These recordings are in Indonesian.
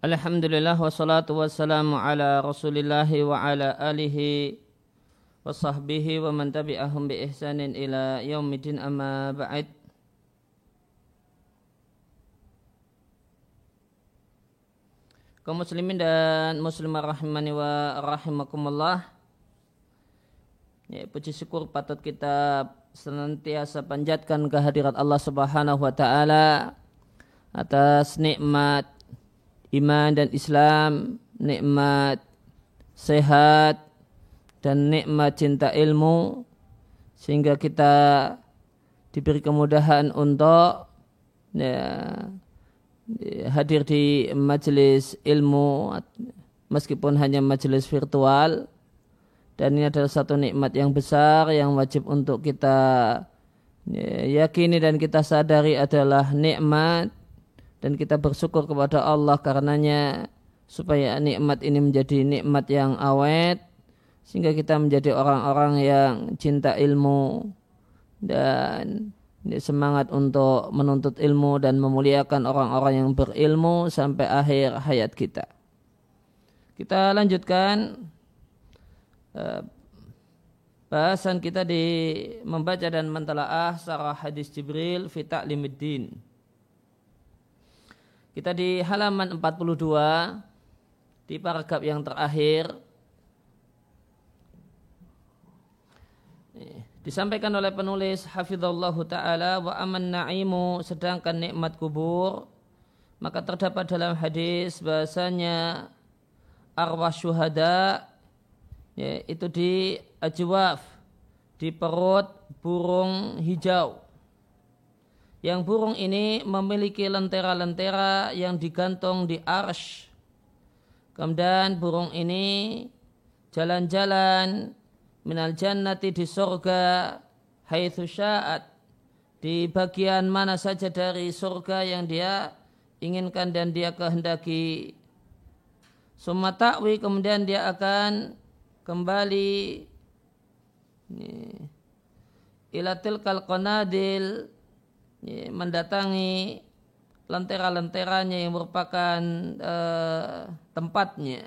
Alhamdulillah. Wassalatu wassalamu ala rasulillahi wa ala alihi wa sahbihi wa man tabi'ahum bi ihsanin ila yaumidin amma ba'id kaum muslimin dan muslimah rahimani wa rahimakumullah. Ya, puji syukur patut kita senantiasa panjatkan kehadirat Allah subhanahu wa ta'ala atas nikmat iman dan Islam, nikmat sehat dan nikmat cinta ilmu sehingga kita diberi kemudahan untuk ya, hadir di majelis ilmu meskipun hanya majelis virtual. Dan ini adalah satu nikmat yang besar yang wajib untuk kita ya, yakini dan kita sadari adalah nikmat dan kita bersyukur kepada Allah karenanya supaya nikmat ini menjadi nikmat yang awet sehingga kita menjadi orang-orang yang cinta ilmu dan semangat untuk menuntut ilmu dan memuliakan orang-orang yang berilmu sampai akhir hayat kita. Kita lanjutkan uh, bahasan kita di membaca dan mentelaah sarah hadis Jibril fi ta'limiddin. Kita di halaman 42 di paragraf yang terakhir. Disampaikan oleh penulis hafizallahu taala wa aman na'imu sedangkan nikmat kubur. Maka terdapat dalam hadis bahasanya arwah syuhada ya, itu di ajwaf di perut burung hijau yang burung ini memiliki lentera-lentera yang digantung di arsh. Kemudian burung ini jalan-jalan minal jannati di surga haitsu sya'at di bagian mana saja dari surga yang dia inginkan dan dia kehendaki. Summa ta'wi kemudian dia akan kembali ilatil kal qanadil mendatangi lentera-lenteranya yang merupakan uh, tempatnya.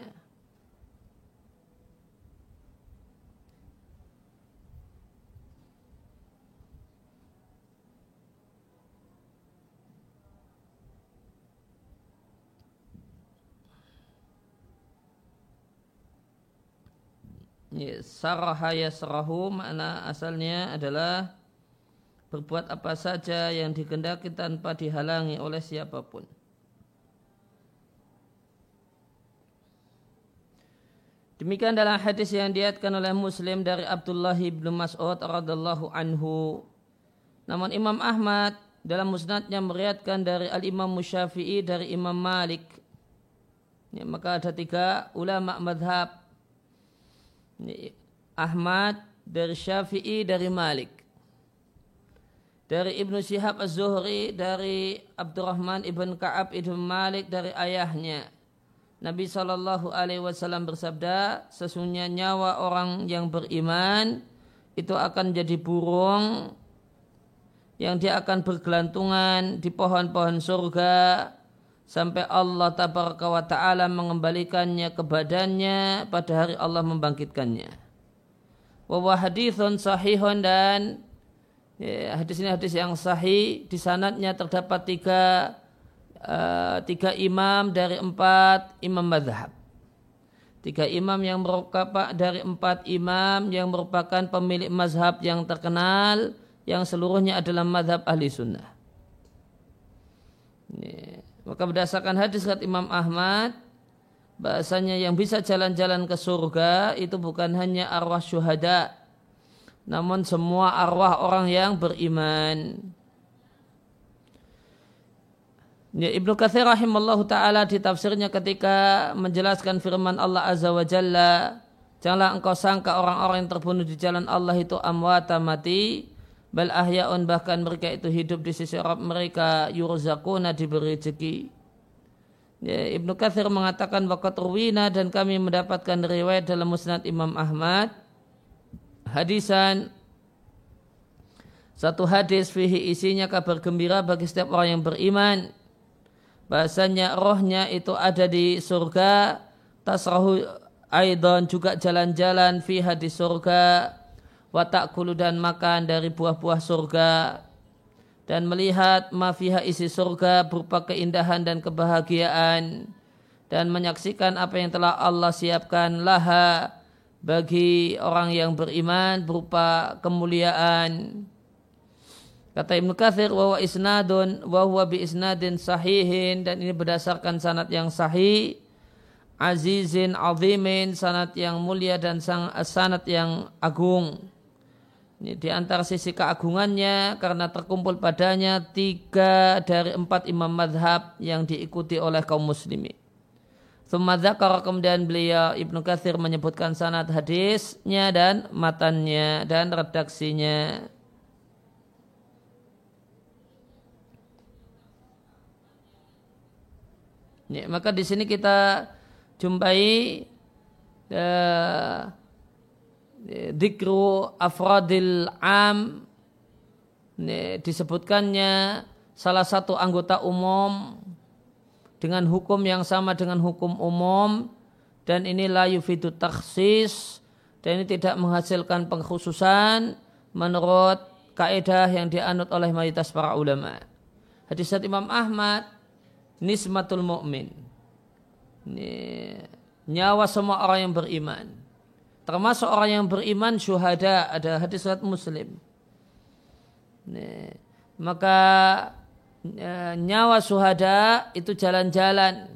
Saraha yasrahu makna asalnya adalah berbuat apa saja yang dikendaki tanpa dihalangi oleh siapa pun. Demikian dalam hadis yang diatkan oleh Muslim dari Abdullah bin Mas'ud radhiallahu anhu. Namun Imam Ahmad dalam musnadnya meriatkan dari Al-Imam Musyafi'i dari Imam Malik. Ya, maka ada tiga ulama madhab. Ahmad dari Syafi'i dari Malik dari Ibnu Syihab Az-Zuhri dari Abdurrahman Ibn Ka'ab Ibn Malik dari ayahnya Nabi Shallallahu Alaihi Wasallam bersabda sesungguhnya nyawa orang yang beriman itu akan jadi burung yang dia akan bergelantungan di pohon-pohon surga sampai Allah tabaraka wa taala mengembalikannya ke badannya pada hari Allah membangkitkannya. Wa hadithun sahihun dan Ya, hadis ini hadis yang sahih. Di sanatnya terdapat tiga, uh, tiga imam dari empat imam madhab. Tiga imam yang merupakan dari empat imam yang merupakan pemilik mazhab yang terkenal yang seluruhnya adalah mazhab ahli sunnah. Ya. Maka berdasarkan hadis kata Imam Ahmad, bahasanya yang bisa jalan-jalan ke surga itu bukan hanya arwah syuhada, namun semua arwah orang yang beriman. Ya, Ibnu Katsir rahimallahu taala di tafsirnya ketika menjelaskan firman Allah azza wa jalla, janganlah engkau sangka orang-orang yang terbunuh di jalan Allah itu amwata mati, bal ahyaun bahkan mereka itu hidup di sisi Rabb mereka yurzaquna diberi rezeki. Ya, Ibnu Katsir mengatakan waqat ruwina dan kami mendapatkan riwayat dalam Musnad Imam Ahmad hadisan. Satu hadis fihi isinya kabar gembira bagi setiap orang yang beriman. Bahasanya rohnya itu ada di surga. Tasrahu aidon juga jalan-jalan fiha di surga. Watak kulu dan makan dari buah-buah surga. Dan melihat mafiha isi surga berupa keindahan dan kebahagiaan. Dan menyaksikan apa yang telah Allah siapkan laha bagi orang yang beriman berupa kemuliaan Kata Ibnu Katsir wa isnadun wa huwa bi isnadin sahihin dan ini berdasarkan sanad yang sahih azizin azimin sanad yang mulia dan sang sanad yang agung. Ini di antara sisi keagungannya karena terkumpul padanya tiga dari empat imam madhab yang diikuti oleh kaum muslimin. Thumma kemudian beliau Ibnu Katsir menyebutkan sanad hadisnya dan matannya dan redaksinya. Ya, maka di sini kita jumpai uh, dikru afradil am ya, disebutkannya salah satu anggota umum dengan hukum yang sama dengan hukum umum dan ini la yufidu taksis dan ini tidak menghasilkan pengkhususan menurut kaidah yang dianut oleh mayoritas para ulama. Hadis Imam Ahmad nismatul mu'min. Nyawa semua orang yang beriman. Termasuk orang yang beriman syuhada ada hadis muslim. Maka e, nyawa syuhada itu jalan-jalan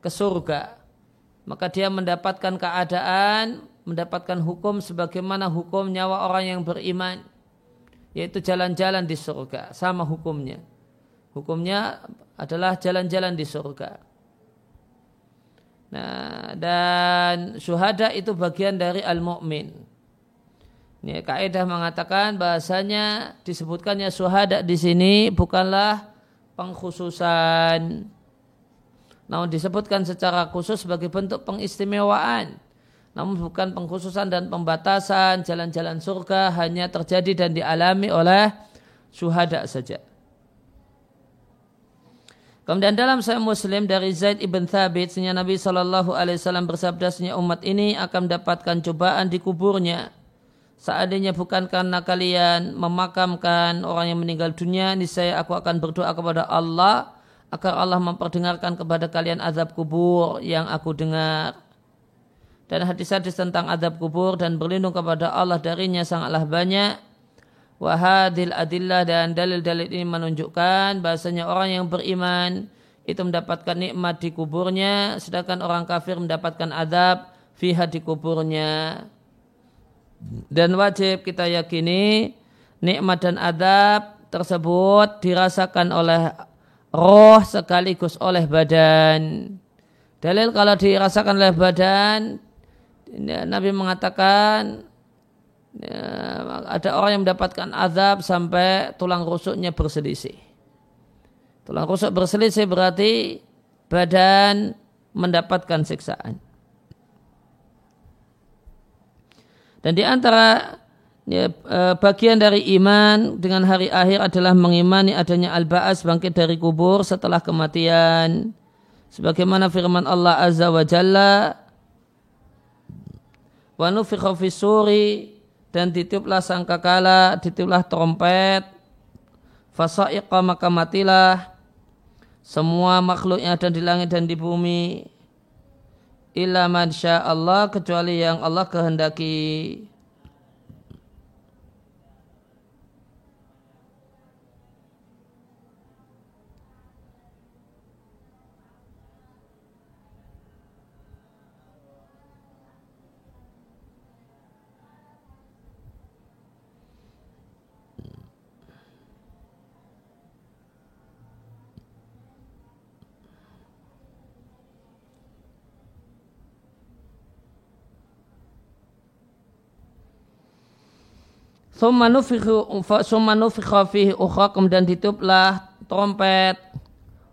ke surga. Maka dia mendapatkan keadaan, mendapatkan hukum sebagaimana hukum nyawa orang yang beriman. Yaitu jalan-jalan di surga. Sama hukumnya. Hukumnya adalah jalan-jalan di surga. Nah, dan syuhada itu bagian dari al-mu'min. Ini kaidah mengatakan bahasanya disebutkannya syuhada di sini bukanlah pengkhususan. Namun disebutkan secara khusus sebagai bentuk pengistimewaan. Namun bukan pengkhususan dan pembatasan jalan-jalan surga hanya terjadi dan dialami oleh syuhada saja. Kemudian dalam Sahih Muslim dari Zaid ibn Thabit, Nabi Shallallahu Alaihi Wasallam bersabda, umat ini akan mendapatkan cobaan di kuburnya. Seandainya bukan karena kalian memakamkan orang yang meninggal dunia, niscaya aku akan berdoa kepada Allah agar Allah memperdengarkan kepada kalian azab kubur yang aku dengar. Dan hadis-hadis tentang azab kubur dan berlindung kepada Allah darinya sangatlah banyak Wahadil adillah dan dalil-dalil ini menunjukkan bahasanya orang yang beriman itu mendapatkan nikmat di kuburnya sedangkan orang kafir mendapatkan adab fiha di kuburnya. Dan wajib kita yakini nikmat dan adab tersebut dirasakan oleh roh sekaligus oleh badan. Dalil kalau dirasakan oleh badan Nabi mengatakan ya, ada orang yang mendapatkan azab sampai tulang rusuknya berselisih. Tulang rusuk berselisih berarti badan mendapatkan siksaan. Dan di antara ya, e, bagian dari iman dengan hari akhir adalah mengimani adanya al-ba'as bangkit dari kubur setelah kematian. Sebagaimana firman Allah Azza wa Jalla wa nufikha fi suri dan ditiuplah sangkakala, ditiuplah trompet, fasa'iqa maka matilah semua makhluk yang ada di langit dan di bumi illa man Allah kecuali yang Allah kehendaki. Summa nufikha fihi ukhra kemudian ditiuplah trompet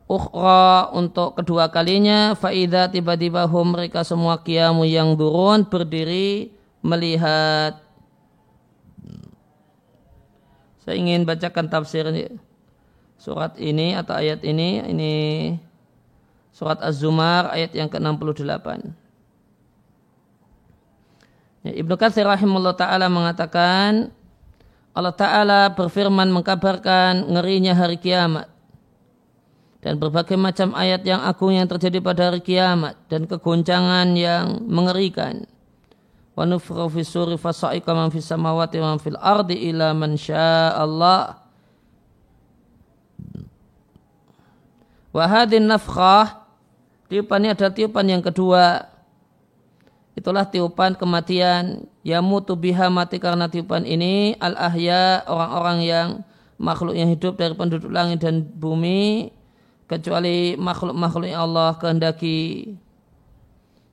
ukhra untuk kedua kalinya. Faida tiba-tiba hum mereka semua kiamu yang turun berdiri melihat. Saya ingin bacakan tafsirnya surat ini atau ayat ini. Ini surat Az-Zumar ayat yang ke-68. Ya, Ibnu Katsir rahimahullah taala mengatakan Allah taala berfirman mengkabarkan ngerinya hari kiamat dan berbagai macam ayat yang agung yang terjadi pada hari kiamat dan kegoncangan yang mengerikan. Wa nufra fi suri fasaika man samawati wa man fil ardi ila man Allah wa hadin nafkhah tiupan ini adalah tiupan yang kedua itulah tiupan kematian. Ya mutu biha mati karena tiupan ini. Al ahya orang-orang yang makhluk yang hidup dari penduduk langit dan bumi kecuali makhluk-makhluk yang Allah kehendaki.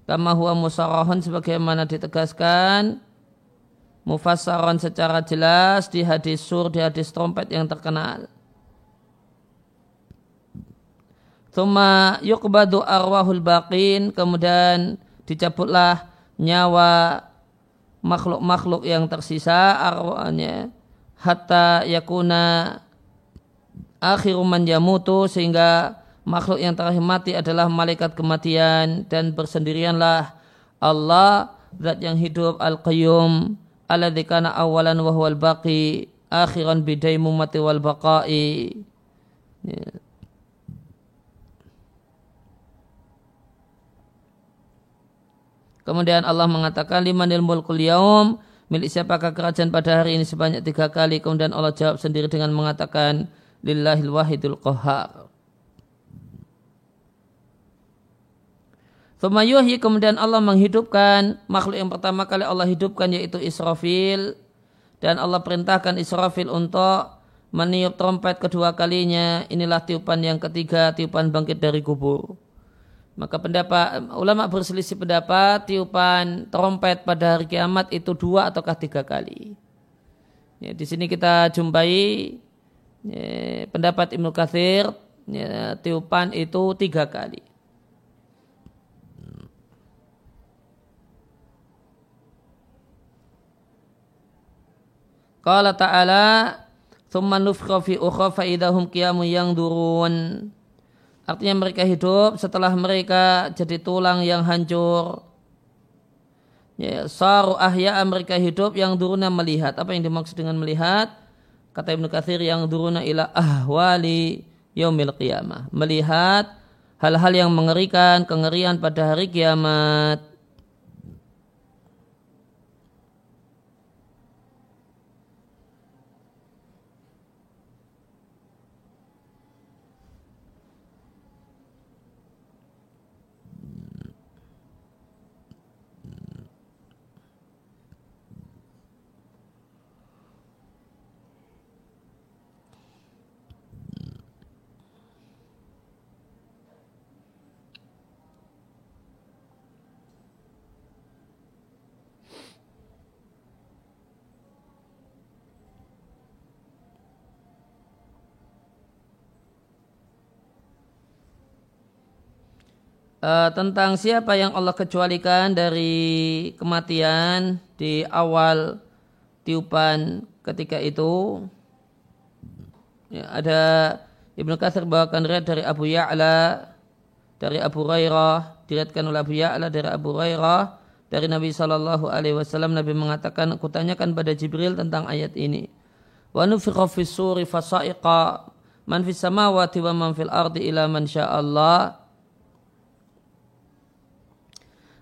Kama huwa musarahun sebagaimana ditegaskan mufassaran secara jelas di hadis sur di hadis trompet yang terkenal. Thumma yuqbadu arwahul baqin kemudian dicabutlah nyawa makhluk-makhluk yang tersisa arwahnya hatta yakuna akhiru man yamutu sehingga makhluk yang terakhir mati adalah malaikat kematian dan bersendirianlah Allah zat yang hidup al-qayyum alladzi kana awalan wa huwal baqi akhiran bidaimu mati wal baqai ya. Kemudian Allah mengatakan limanil mulkul yaum. Milik siapakah kerajaan pada hari ini sebanyak tiga kali? Kemudian Allah jawab sendiri dengan mengatakan lillahil wahidul qahar Femayuhi kemudian Allah menghidupkan makhluk yang pertama kali Allah hidupkan yaitu Israfil. Dan Allah perintahkan Israfil untuk meniup trompet kedua kalinya. Inilah tiupan yang ketiga tiupan bangkit dari kubur maka pendapat ulama berselisih pendapat tiupan trompet pada hari kiamat itu dua ataukah tiga kali ya, di sini kita jumpai ya, pendapat Ibnu Katsir ya, tiupan itu tiga kali Qala ta'ala Thumma nufkha fi idahum qiyamun durun. Artinya mereka hidup setelah mereka jadi tulang yang hancur. Ya, saru ahya mereka hidup yang duruna melihat. Apa yang dimaksud dengan melihat? Kata Ibnu Katsir yang duruna ila ahwali yaumil qiyamah. Melihat hal-hal yang mengerikan, kengerian pada hari kiamat. Uh, tentang siapa yang Allah kecualikan dari kematian di awal tiupan ketika itu. Ya, ada Ibnu Katsir bawakan riwayat dari Abu Ya'la dari Abu Hurairah diriatkan oleh Abu Ya'la dari Abu Hurairah dari Nabi Shallallahu Alaihi Wasallam. Nabi mengatakan aku tanyakan pada Jibril tentang ayat ini. Wa nufikha fis suri fasaiqa man fis samawati wa man fil ardi ila man Allah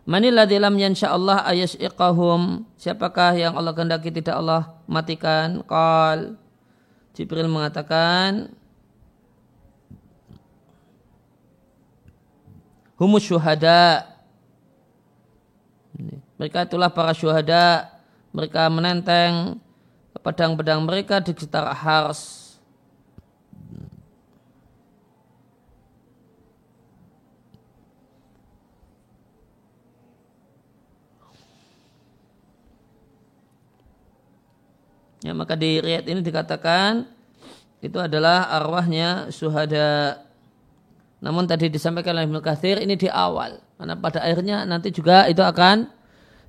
Manilladzi lam yansha Allah ayas'iqahum. Siapakah yang Allah kehendaki tidak Allah matikan? Qal. Jibril mengatakan Humus syuhada. Mereka itulah para syuhada. Mereka menenteng pedang-pedang mereka di sekitar Hars Ya, maka di riat ini dikatakan itu adalah arwahnya suhada. Namun tadi disampaikan oleh Ibnu ini di awal. Karena pada akhirnya nanti juga itu akan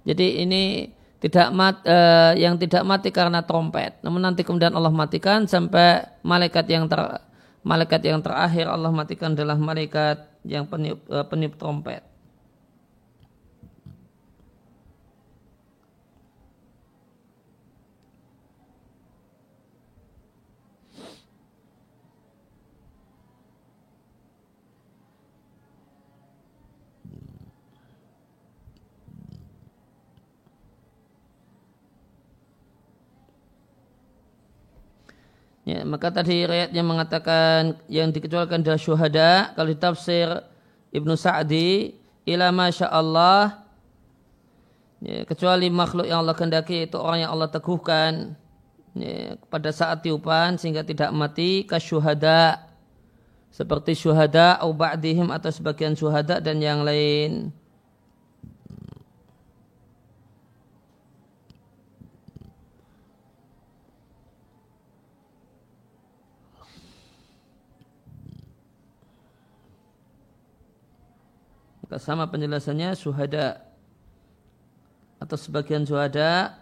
jadi ini tidak mat, eh, yang tidak mati karena trompet. Namun nanti kemudian Allah matikan sampai malaikat yang ter, malaikat yang terakhir Allah matikan adalah malaikat yang peniup, uh, peniup trompet. Ya, maka tadi rakyatnya mengatakan yang dikecualikan adalah syuhada. Kalau di tafsir Ibnu Sa'di, ila masya Allah, ya, kecuali makhluk yang Allah kehendaki itu orang yang Allah teguhkan ya, pada saat tiupan sehingga tidak mati kasyuhada seperti syuhada au ba'dihim atau sebagian syuhada dan yang lain. Sama penjelasannya suhada atau sebagian suhada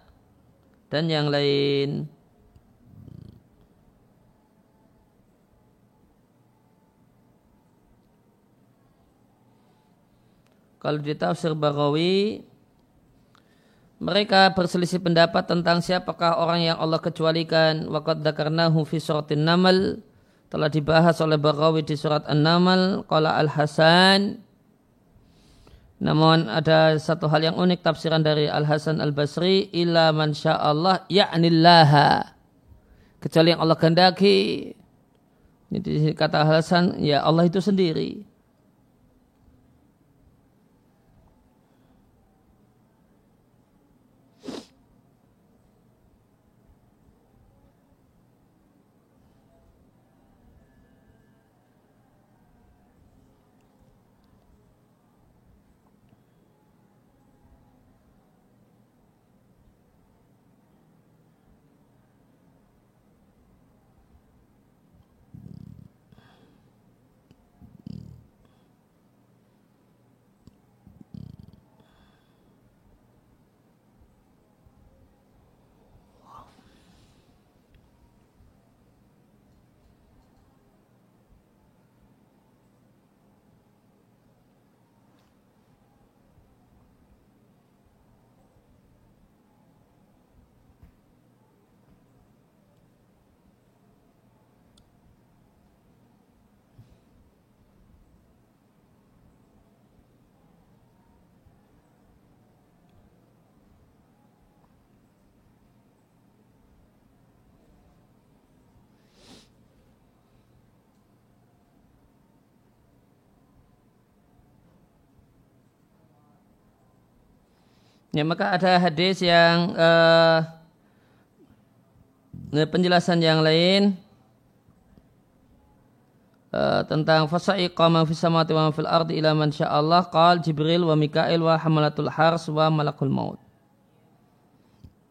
dan yang lain. Kalau di tafsir Barawi mereka berselisih pendapat tentang siapakah orang yang Allah kecualikan waqad dzakarnahu fi suratin Namal telah dibahas oleh Barawi di surat An-Namal qala Al-Hasan namun ada satu hal yang unik tafsiran dari Al Hasan Al Basri illa man Allah ya'nillaha kecuali yang Allah kehendaki. Jadi kata Al Hasan ya Allah itu sendiri. Ya maka ada hadis yang uh, penjelasan yang lain uh, tentang fasaiqa man fis samawati wa fil ardi ila man Allah qal Jibril wa Mikail wa hamalatul hars wa malakul maut.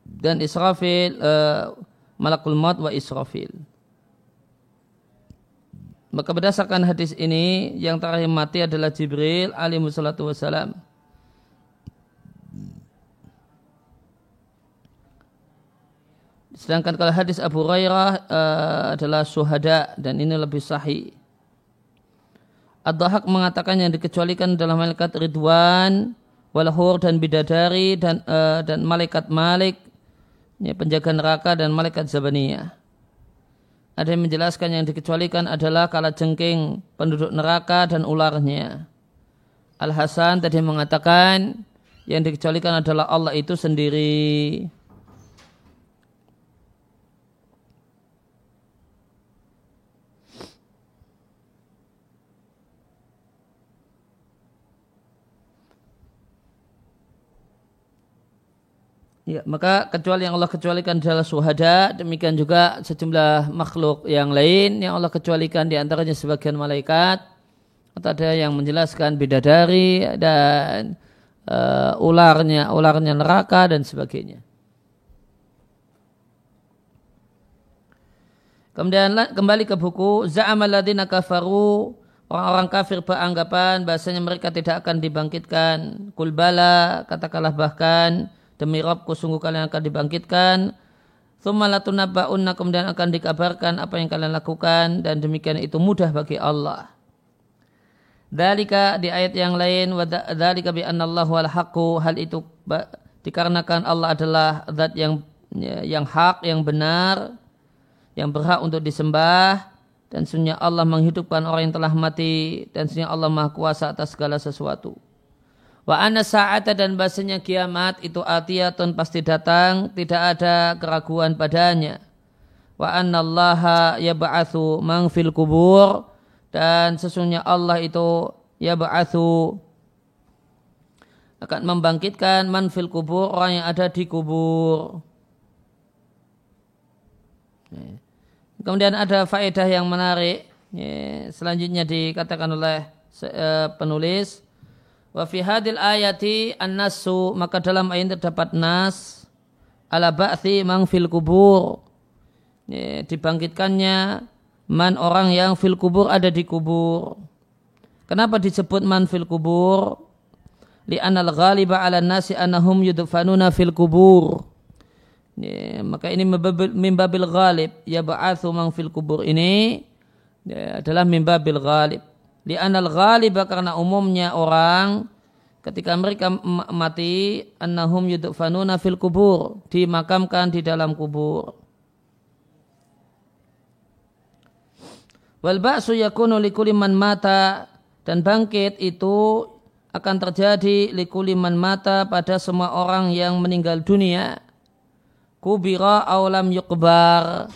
Dan Israfil uh, malakul maut wa Israfil. Maka berdasarkan hadis ini yang terakhir mati adalah Jibril alaihi wassalam. Sedangkan kalau hadis Abu Hurairah uh, adalah suhada dan ini lebih sahih. Ad-Dahak mengatakan yang dikecualikan dalam malaikat Ridwan, Walhur dan Bidadari dan uh, dan malaikat Malik, ya, penjaga neraka dan malaikat Zabaniyah. Ada yang menjelaskan yang dikecualikan adalah kala jengking penduduk neraka dan ularnya. Al-Hasan tadi mengatakan yang dikecualikan adalah Allah itu sendiri. Ya, maka kecuali yang Allah kecualikan adalah suhada, demikian juga sejumlah makhluk yang lain yang Allah kecualikan di antaranya sebagian malaikat atau ada yang menjelaskan bidadari dan uh, ularnya, ularnya neraka dan sebagainya. Kemudian kembali ke buku Za'amal ladina kafaru Orang-orang kafir beranggapan bahasanya mereka tidak akan dibangkitkan. Kulbala, katakanlah bahkan demi Robku sungguh kalian akan dibangkitkan Thumma kemudian akan dikabarkan apa yang kalian lakukan dan demikian itu mudah bagi Allah. Dalika di ayat yang lain dalika bi annallahu al hal itu dikarenakan Allah adalah zat yang yang hak, yang benar, yang berhak untuk disembah dan sunnah Allah menghidupkan orang yang telah mati dan sunnah Allah Maha Kuasa atas segala sesuatu. Wa anna sa'ata dan bahasanya kiamat itu atiyatun pasti datang, tidak ada keraguan padanya. Wa anna allaha yab'athu man fil kubur dan sesungguhnya Allah itu yab'athu akan membangkitkan man fil kubur orang yang ada di kubur. Kemudian ada faedah yang menarik. Selanjutnya dikatakan oleh eh, penulis Wa fi hadil ayati an-nasu maka dalam ayat terdapat nas ala ba'thi mang fil kubur. Ya, dibangkitkannya man orang yang fil kubur ada di kubur. Kenapa disebut man fil kubur? Li anal ghaliba ala nasi anahum yudfanuna fil kubur. Ya, maka ini mimbabil ghalib ya ba'athu mang fil kubur ini ya, adalah mimbabil ghalib di anal ghaliba karena umumnya orang ketika mereka mati annahum yudfanuna fil kubur dimakamkan di dalam kubur. Wal ba'su yakunu likuli man mata dan bangkit itu akan terjadi likuli man mata pada semua orang yang meninggal dunia. Kubira aulam yukbar.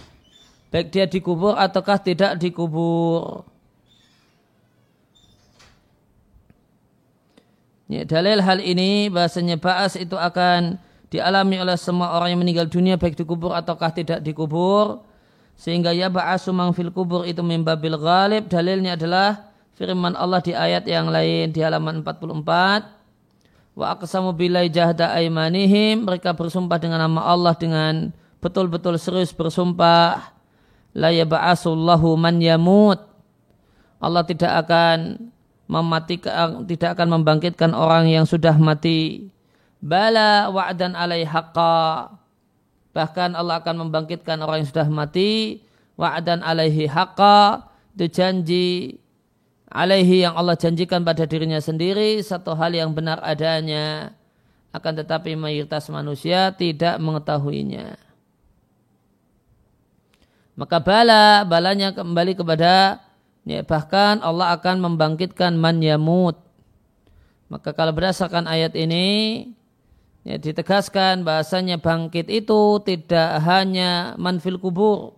Baik dia dikubur ataukah tidak dikubur. Ya, dalil hal ini bahasanya ba'as itu akan dialami oleh semua orang yang meninggal dunia baik dikubur ataukah tidak dikubur sehingga ya ba'asu mang fil kubur itu mimbabil ghalib. Dalilnya adalah firman Allah di ayat yang lain di halaman 44 wa aqsamu bilai jahda aimanihim mereka bersumpah dengan nama Allah dengan betul-betul serius bersumpah. La ya ba'asullahu man yamut. Allah tidak akan mematikan tidak akan membangkitkan orang yang sudah mati. Bala wa'dan alai haqqa. Bahkan Allah akan membangkitkan orang yang sudah mati. Wa'dan alaihi haqqa. Itu janji alaihi yang Allah janjikan pada dirinya sendiri. Satu hal yang benar adanya. Akan tetapi mayoritas manusia tidak mengetahuinya. Maka bala balanya kembali kepada Ya, bahkan Allah akan membangkitkan man yamut. Maka kalau berdasarkan ayat ini ya, ditegaskan bahasanya bangkit itu tidak hanya man fil kubur.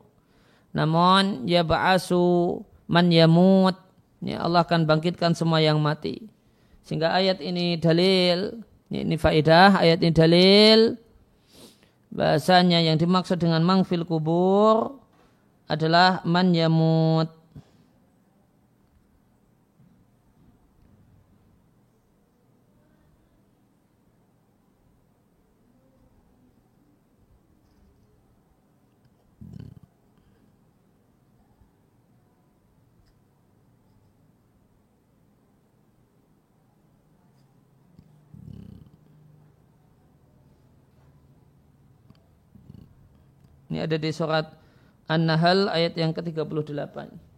Namun ya ba'asu man yamut. Ya, Allah akan bangkitkan semua yang mati. Sehingga ayat ini dalil, ya, ini faidah, ayat ini dalil bahasanya yang dimaksud dengan mangfil kubur adalah man yamut Ini ada di surat An-Nahl ayat yang ke-38.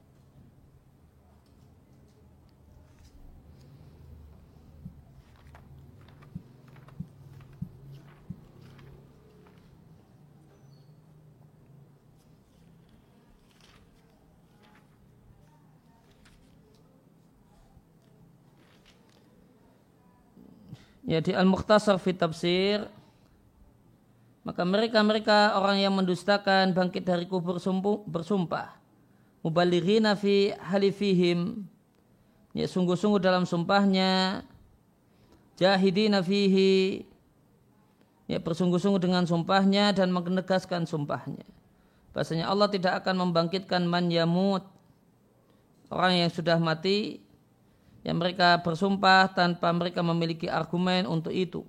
Ya di Al-Mukhtasar fi Tafsir maka mereka-mereka orang yang mendustakan bangkit dari kubur bersumpah. Mubalighina fi halifihim. Ya sungguh-sungguh dalam sumpahnya. Jahidina fihi. Ya bersungguh-sungguh dengan sumpahnya dan menegaskan sumpahnya. Bahasanya Allah tidak akan membangkitkan man yamut. Orang yang sudah mati. Yang mereka bersumpah tanpa mereka memiliki argumen untuk itu.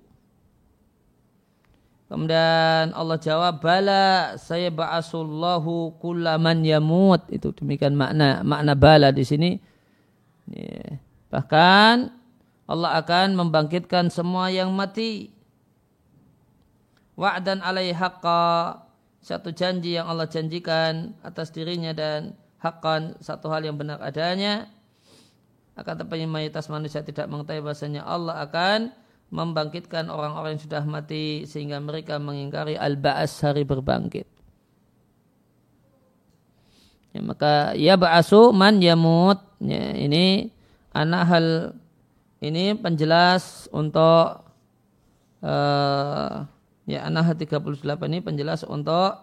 Kemudian Allah jawab, bala saya ba'asullahu kullaman yamut. Itu demikian makna makna bala di sini. Ya. Bahkan Allah akan membangkitkan semua yang mati. Wa'dan alaihi haqqa satu janji yang Allah janjikan atas dirinya dan hakkan satu hal yang benar adanya akan tetapi mayoritas manusia tidak mengetahui bahasanya Allah akan membangkitkan orang-orang yang sudah mati sehingga mereka mengingkari al-ba'as hari berbangkit. Ya, maka ya ba'asu man yamut. Ya, ini anak hal ini penjelas untuk uh, ya anak 38 ini penjelas untuk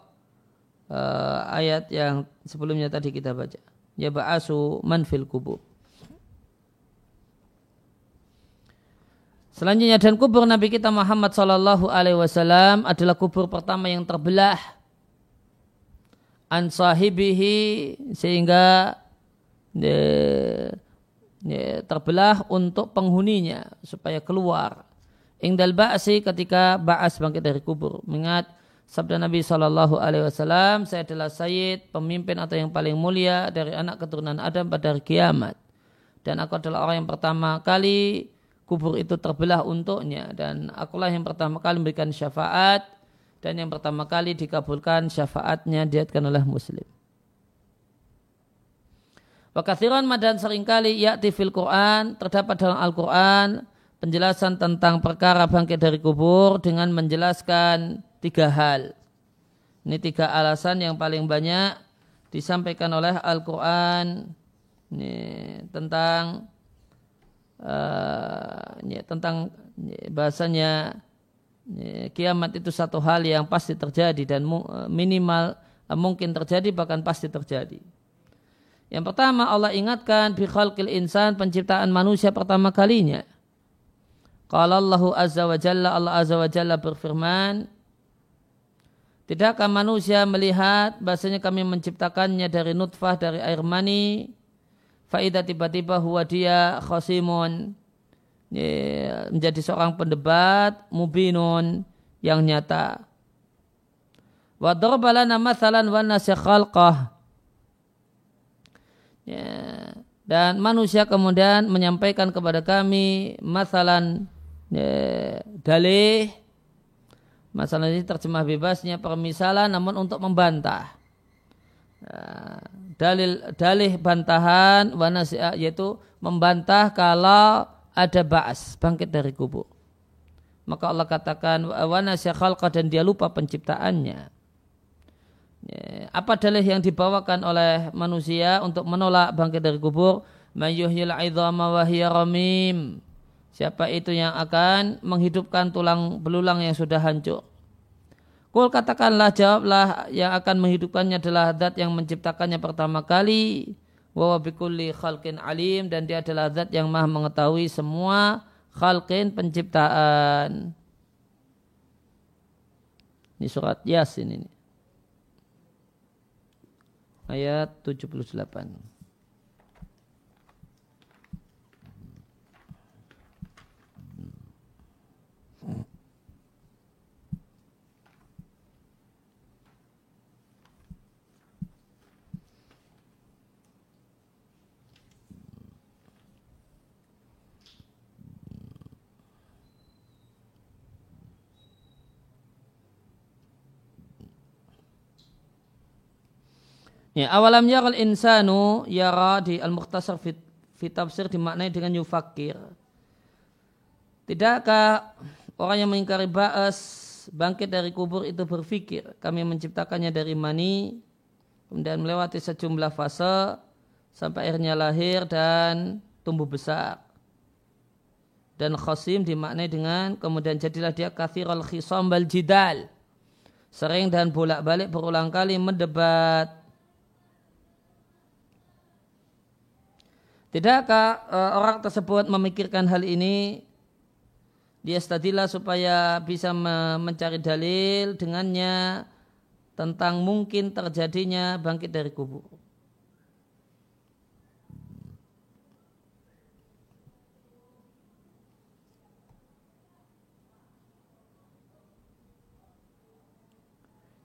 uh, ayat yang sebelumnya tadi kita baca. Ya ba'asu man fil kubur. Selanjutnya dan kubur Nabi kita Muhammad Sallallahu Alaihi Wasallam adalah kubur pertama yang terbelah an sahibihi sehingga de, de, terbelah untuk penghuninya supaya keluar. Ingdal ba'asi ketika ba'as bangkit dari kubur. Mengingat sabda Nabi Sallallahu Alaihi Wasallam, saya adalah Sayyid, pemimpin atau yang paling mulia dari anak keturunan Adam pada hari kiamat. Dan aku adalah orang yang pertama kali kubur itu terbelah untuknya dan akulah yang pertama kali memberikan syafaat dan yang pertama kali dikabulkan syafaatnya diatkan oleh muslim. Wakathiran madan sering kali yakti fil Quran terdapat dalam Al-Quran penjelasan tentang perkara bangkit dari kubur dengan menjelaskan tiga hal. Ini tiga alasan yang paling banyak disampaikan oleh Al-Quran tentang ya, tentang ya, bahasanya ya, kiamat itu satu hal yang pasti terjadi dan eh, minimal uh, mungkin terjadi bahkan pasti terjadi. Yang pertama Allah ingatkan bi khalqil insan penciptaan manusia pertama kalinya. Qala Allahu azza wa jalla Allah azza wa jalla berfirman Tidakkah manusia melihat bahasanya kami menciptakannya dari nutfah dari air mani Faidah tiba-tiba huwa dia khosimun menjadi seorang pendebat mubinun yang nyata. Wa darbalana mathalan wa nasya khalqah. Ya. Dan manusia kemudian menyampaikan kepada kami masalan ya, dalih masalah ini terjemah bebasnya permisalan namun untuk membantah. Nah, dalil dalih bantahan wanasiah yaitu membantah kalau ada ba'as bangkit dari kubur. Maka Allah katakan wanasiah khalqa dan dia lupa penciptaannya. Ya, apa dalih yang dibawakan oleh manusia untuk menolak bangkit dari kubur? Mayyuhyil aidhama wa. Siapa itu yang akan menghidupkan tulang belulang yang sudah hancur? Kul katakanlah jawablah yang akan menghidupkannya adalah zat yang menciptakannya pertama kali wa bikulli khalqin alim dan dia adalah zat yang maha mengetahui semua khalqin penciptaan. Ini surat Yasin ini. Ayat 78. Ya, awalam yaral insanu yara di al-mukhtasar fit, tafsir dimaknai dengan yufakir. Tidakkah orang yang mengingkari ba'as bangkit dari kubur itu berpikir kami menciptakannya dari mani kemudian melewati sejumlah fase sampai akhirnya lahir dan tumbuh besar. Dan khosim dimaknai dengan kemudian jadilah dia kathirul khisam bal jidal. Sering dan bolak-balik berulang kali mendebat Tidakkah uh, orang tersebut memikirkan hal ini? Dia stadilah supaya bisa me mencari dalil dengannya tentang mungkin terjadinya bangkit dari kubur.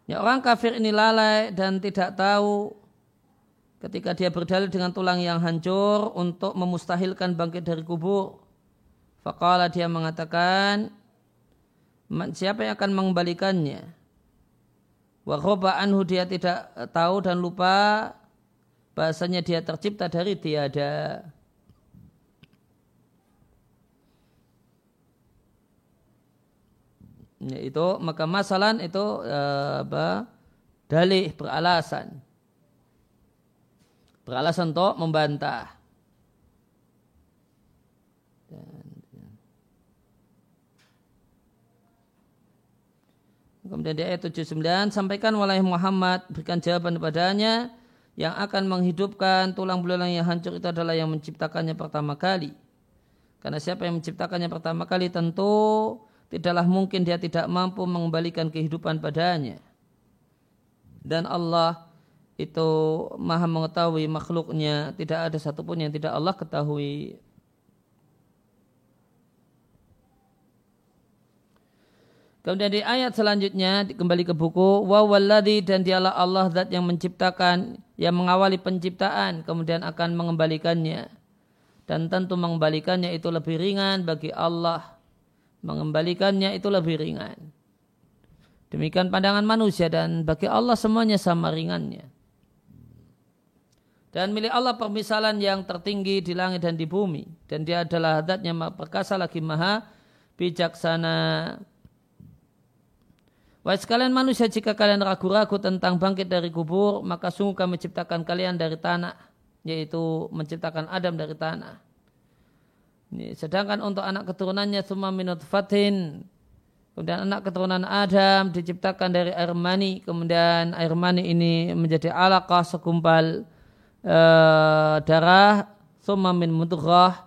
Ya orang kafir ini lalai dan tidak tahu ketika dia berdalil dengan tulang yang hancur untuk memustahilkan bangkit dari kubur. Fakala dia mengatakan, siapa yang akan mengembalikannya? wa anhu dia tidak tahu dan lupa bahasanya dia tercipta dari tiada itu maka masalah itu uh, apa dalih beralasan beralasan untuk membantah Kemudian di ayat 79 sampaikan walai Muhammad berikan jawaban kepadanya yang akan menghidupkan tulang belulang yang hancur itu adalah yang menciptakannya pertama kali. Karena siapa yang menciptakannya pertama kali tentu tidaklah mungkin dia tidak mampu mengembalikan kehidupan padanya. Dan Allah itu maha mengetahui makhluknya, tidak ada satupun yang tidak Allah ketahui. Kemudian di ayat selanjutnya kembali ke buku wa walladhi dan dialah Allah zat yang menciptakan yang mengawali penciptaan kemudian akan mengembalikannya. Dan tentu mengembalikannya itu lebih ringan bagi Allah. Mengembalikannya itu lebih ringan. Demikian pandangan manusia dan bagi Allah semuanya sama ringannya dan milik Allah permisalan yang tertinggi di langit dan di bumi. Dan dia adalah zat yang perkasa lagi maha bijaksana. Wahai sekalian manusia, jika kalian ragu-ragu tentang bangkit dari kubur, maka sungguh kami menciptakan kalian dari tanah, yaitu menciptakan Adam dari tanah. Sedangkan untuk anak keturunannya semua minut fatin, kemudian anak keturunan Adam diciptakan dari air mani, kemudian air mani ini menjadi alaqah segumpal uh, darah, semua min mudghah,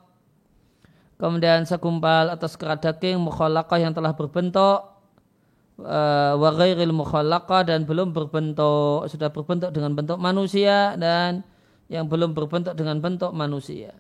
kemudian segumpal atas kerat daging mukhalaqah yang telah berbentuk Eh, wa ghairil mukhallaqah dan belum berbentuk sudah berbentuk dengan bentuk manusia dan yang belum berbentuk dengan bentuk manusia.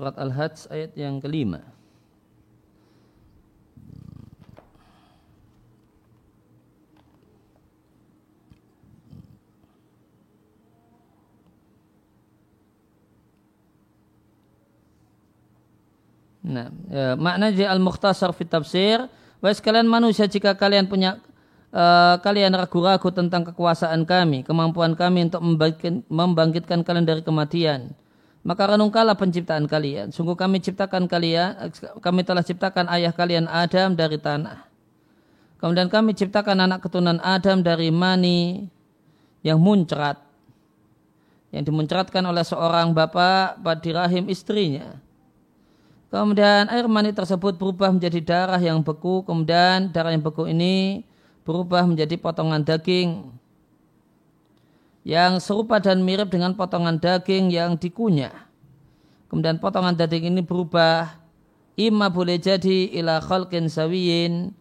Surat Al-Hajj ayat yang kelima. Nah, ya, makna di al-mukhtasar fit tafsir, wahai sekalian manusia jika kalian punya uh, kalian ragu-ragu tentang kekuasaan kami, kemampuan kami untuk membangkitkan kalian dari kematian, maka renungkanlah penciptaan kalian. Sungguh kami ciptakan kalian, kami telah ciptakan ayah kalian Adam dari tanah. Kemudian kami ciptakan anak keturunan Adam dari mani yang muncrat. Yang dimuncratkan oleh seorang bapak pada rahim istrinya. Kemudian air mani tersebut berubah menjadi darah yang beku. Kemudian darah yang beku ini berubah menjadi potongan daging yang serupa dan mirip dengan potongan daging yang dikunyah. Kemudian potongan daging ini berubah imma boleh jadi ila khalqin sawiyin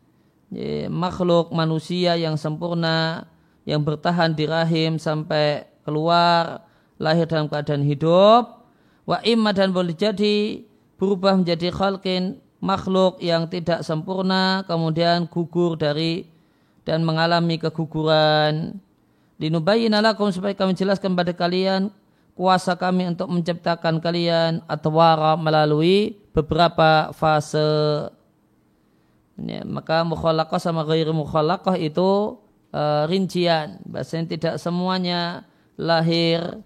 makhluk manusia yang sempurna yang bertahan di rahim sampai keluar lahir dalam keadaan hidup wa imma dan boleh jadi berubah menjadi khalqin makhluk yang tidak sempurna kemudian gugur dari dan mengalami keguguran Linubayina lakum supaya kami jelaskan pada kalian kuasa kami untuk menciptakan kalian atau wara melalui beberapa fase. Ya, maka mukhalaqah sama ghairi mukhalaqah itu uh, rincian. Bahasanya tidak semuanya lahir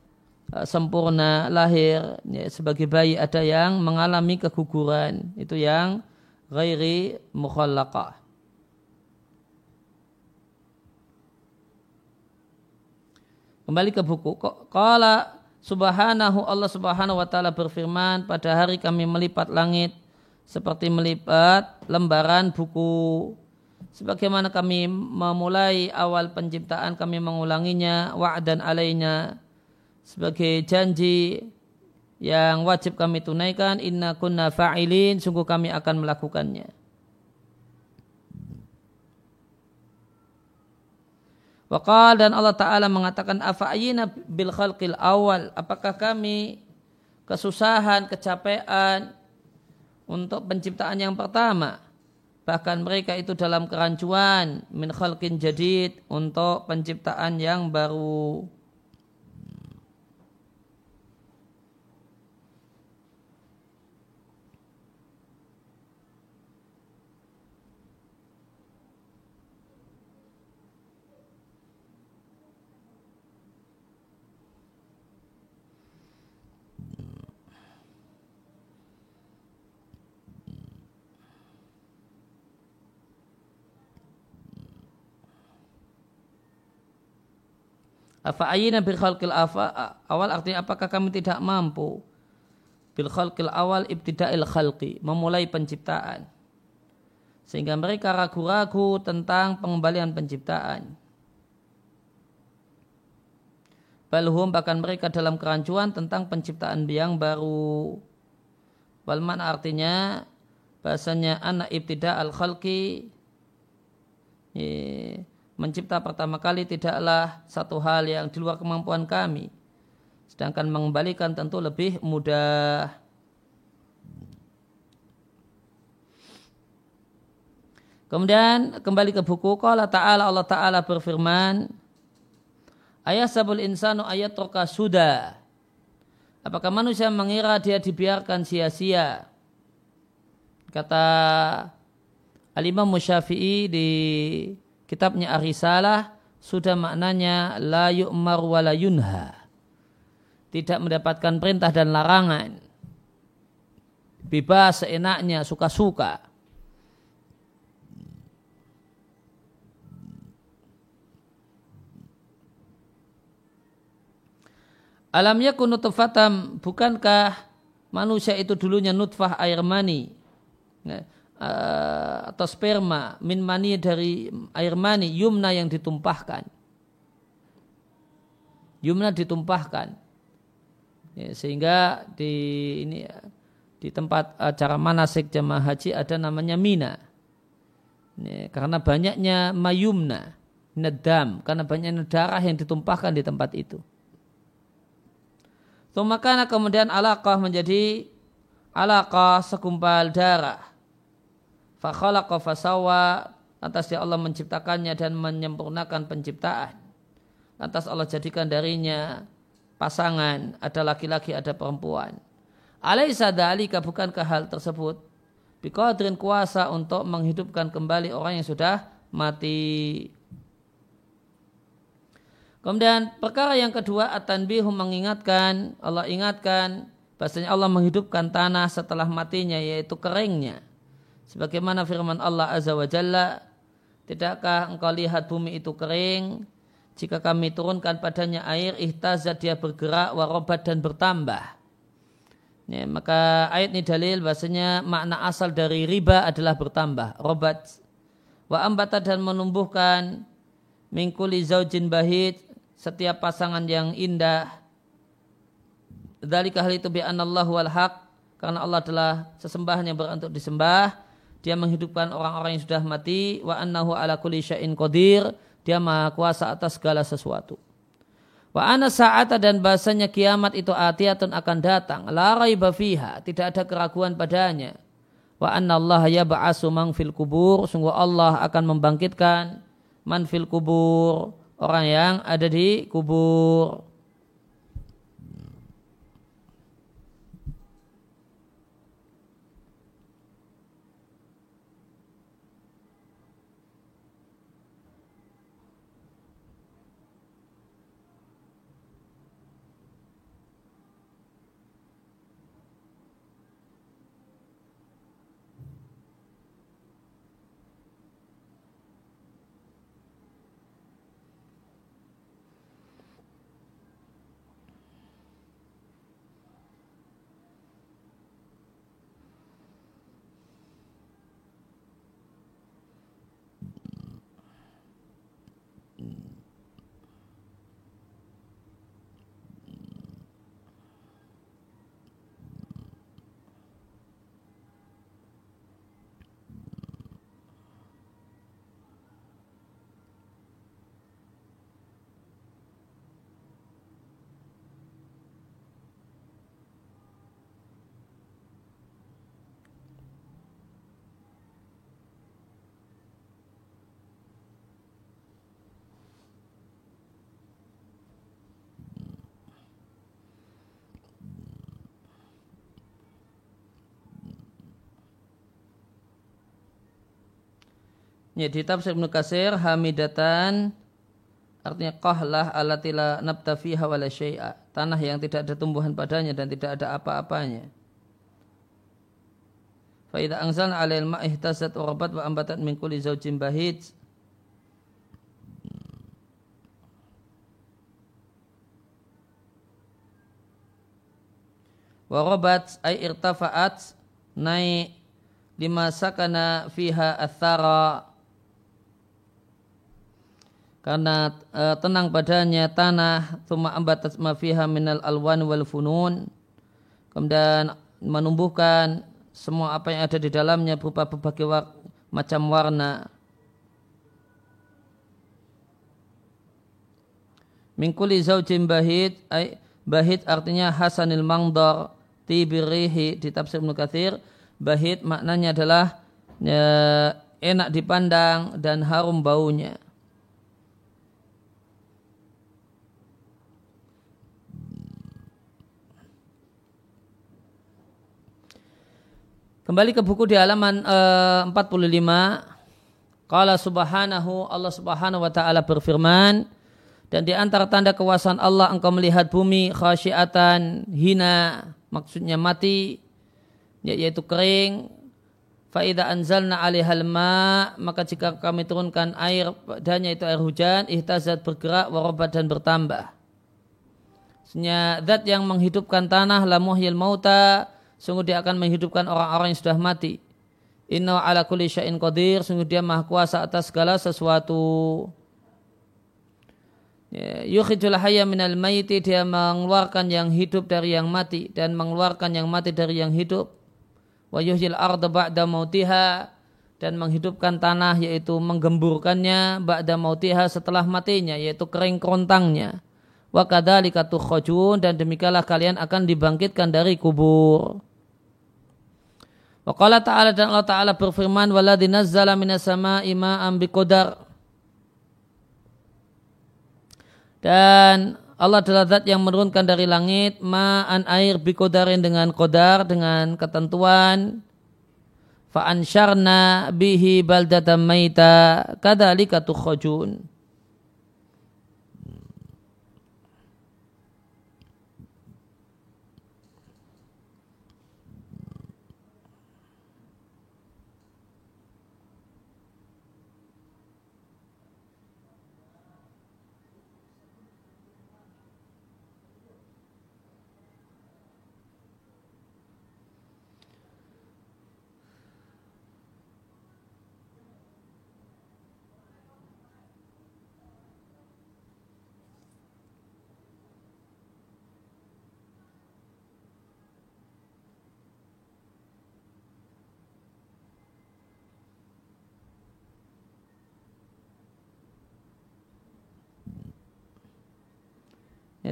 uh, sempurna, lahir ya, sebagai bayi ada yang mengalami keguguran. Itu yang ghairi mukhalaqah. Kembali ke buku. Kala Subhanahu Allah Subhanahu wa taala berfirman, pada hari kami melipat langit seperti melipat lembaran buku sebagaimana kami memulai awal penciptaan kami mengulanginya wa'dan alainya sebagai janji yang wajib kami tunaikan inna kunna fa'ilin sungguh kami akan melakukannya Waqal dan Allah Ta'ala mengatakan afa'ayina bil khalqil awal. Apakah kami kesusahan, kecapean untuk penciptaan yang pertama? Bahkan mereka itu dalam kerancuan min khalqin jadid untuk penciptaan yang baru. Afa'ayina bil khalqil awal artinya apakah kami tidak mampu? Bil khalqil awal ibtida'il khalqi memulai penciptaan. Sehingga mereka ragu-ragu tentang pengembalian penciptaan. Balhum bahkan mereka dalam kerancuan tentang penciptaan yang baru. Balman artinya? Bahasanya anak ibtida al khalqi mencipta pertama kali tidaklah satu hal yang di luar kemampuan kami. Sedangkan mengembalikan tentu lebih mudah. Kemudian kembali ke buku Allah Ta'ala Allah Ta'ala berfirman Ayat sabul insanu ayat roka sudah Apakah manusia mengira dia dibiarkan sia-sia Kata Alimah Musyafi'i di kitabnya Arisalah sudah maknanya la yu'mar wa la yunha. Tidak mendapatkan perintah dan larangan. Bebas seenaknya, suka-suka. Alam yakun nutfatam bukankah manusia itu dulunya nutfah air mani? Nah, uh, atau sperma min mani dari air mani yumna yang ditumpahkan. Yumna ditumpahkan. Ya, sehingga di ini di tempat acara manasik jamaah haji ada namanya mina. Ya, karena banyaknya mayumna nedam karena banyaknya darah yang ditumpahkan di tempat itu. Maka kemudian alaqah menjadi alaqah segumpal darah fakhalaqa fasawa atas dia Allah menciptakannya dan menyempurnakan penciptaan. Lantas Allah jadikan darinya pasangan ada laki-laki ada perempuan. Alaisa dalika bukankah hal tersebut? Biqadrin kuasa untuk menghidupkan kembali orang yang sudah mati. Kemudian perkara yang kedua at-tanbihu mengingatkan Allah ingatkan bahasanya Allah menghidupkan tanah setelah matinya yaitu keringnya Sebagaimana firman Allah Azza wa Jalla, Tidakkah engkau lihat bumi itu kering? Jika kami turunkan padanya air, ihtazat dia bergerak, warobat dan bertambah. Ya, maka ayat ini dalil bahasanya makna asal dari riba adalah bertambah. Robat. Wa ambata dan menumbuhkan mingkuli zaujin bahid setiap pasangan yang indah. Dari hal itu bi'anallahu wal haq karena Allah adalah sesembahan yang berantuk disembah dia menghidupkan orang-orang yang sudah mati. Wa annahu ala kulli syai'in qadir. Dia maha kuasa atas segala sesuatu. Wa ana sa'ata dan bahasanya kiamat itu atiatun akan datang. La raiba fiha. Tidak ada keraguan padanya. Wa anna Allah yab'asu man fil kubur. Sungguh Allah akan membangkitkan man fil kubur. Orang yang ada di kubur Ya, di tafsir Ibnu Kasir hamidatan artinya qahlah alatila nabta fiha wala syai'a. Tanah yang tidak ada tumbuhan padanya dan tidak ada apa-apanya. Fa idza anzalna 'alail ma'i ihtasat wa rabat wa ambatat min kulli zawjin bahij. Wa rabat ay irtafa'at naik lima sakana fiha athara karena e, tenang padanya tanah thumma ambatat ma fiha minal alwan wal funun. Kemudian menumbuhkan semua apa yang ada di dalamnya berupa berbagai war macam warna. Mingkuli zaujin bahid ay, bahid artinya hasanil mangdar tibirihi di tafsir Ibnu Katsir. Bahid maknanya adalah e, enak dipandang dan harum baunya Kembali ke buku di halaman uh, 45. Qala subhanahu Allah subhanahu wa ta'ala berfirman dan di antara tanda kekuasaan Allah engkau melihat bumi khasyiatan hina maksudnya mati ya, yaitu kering faida anzalna alihal ma maka jika kami turunkan air padanya itu air hujan ihtazat bergerak warobat dan bertambah Sebenarnya zat yang menghidupkan tanah lamuhyil mauta sungguh dia akan menghidupkan orang-orang yang sudah mati. Inna ala kulli syai'in qadir, sungguh dia maha kuasa atas segala sesuatu. Ya, yukhijul hayya minal mayiti, dia mengeluarkan yang hidup dari yang mati dan mengeluarkan yang mati dari yang hidup. Wa yuhyil arda ba'da mautiha dan menghidupkan tanah yaitu menggemburkannya ba'da mautiha setelah matinya yaitu kering kerontangnya. Wa kadzalika tukhajun dan demikianlah kalian akan dibangkitkan dari kubur. Waqala ta'ala dan Allah ta'ala berfirman waladhi nazzala minas sama'i ma'am biqadar. Dan Allah adalah zat yang menurunkan dari langit ma'an air biqadarin dengan qadar dengan ketentuan fa'ansyarna bihi baldatan maita kadzalika tukhajun.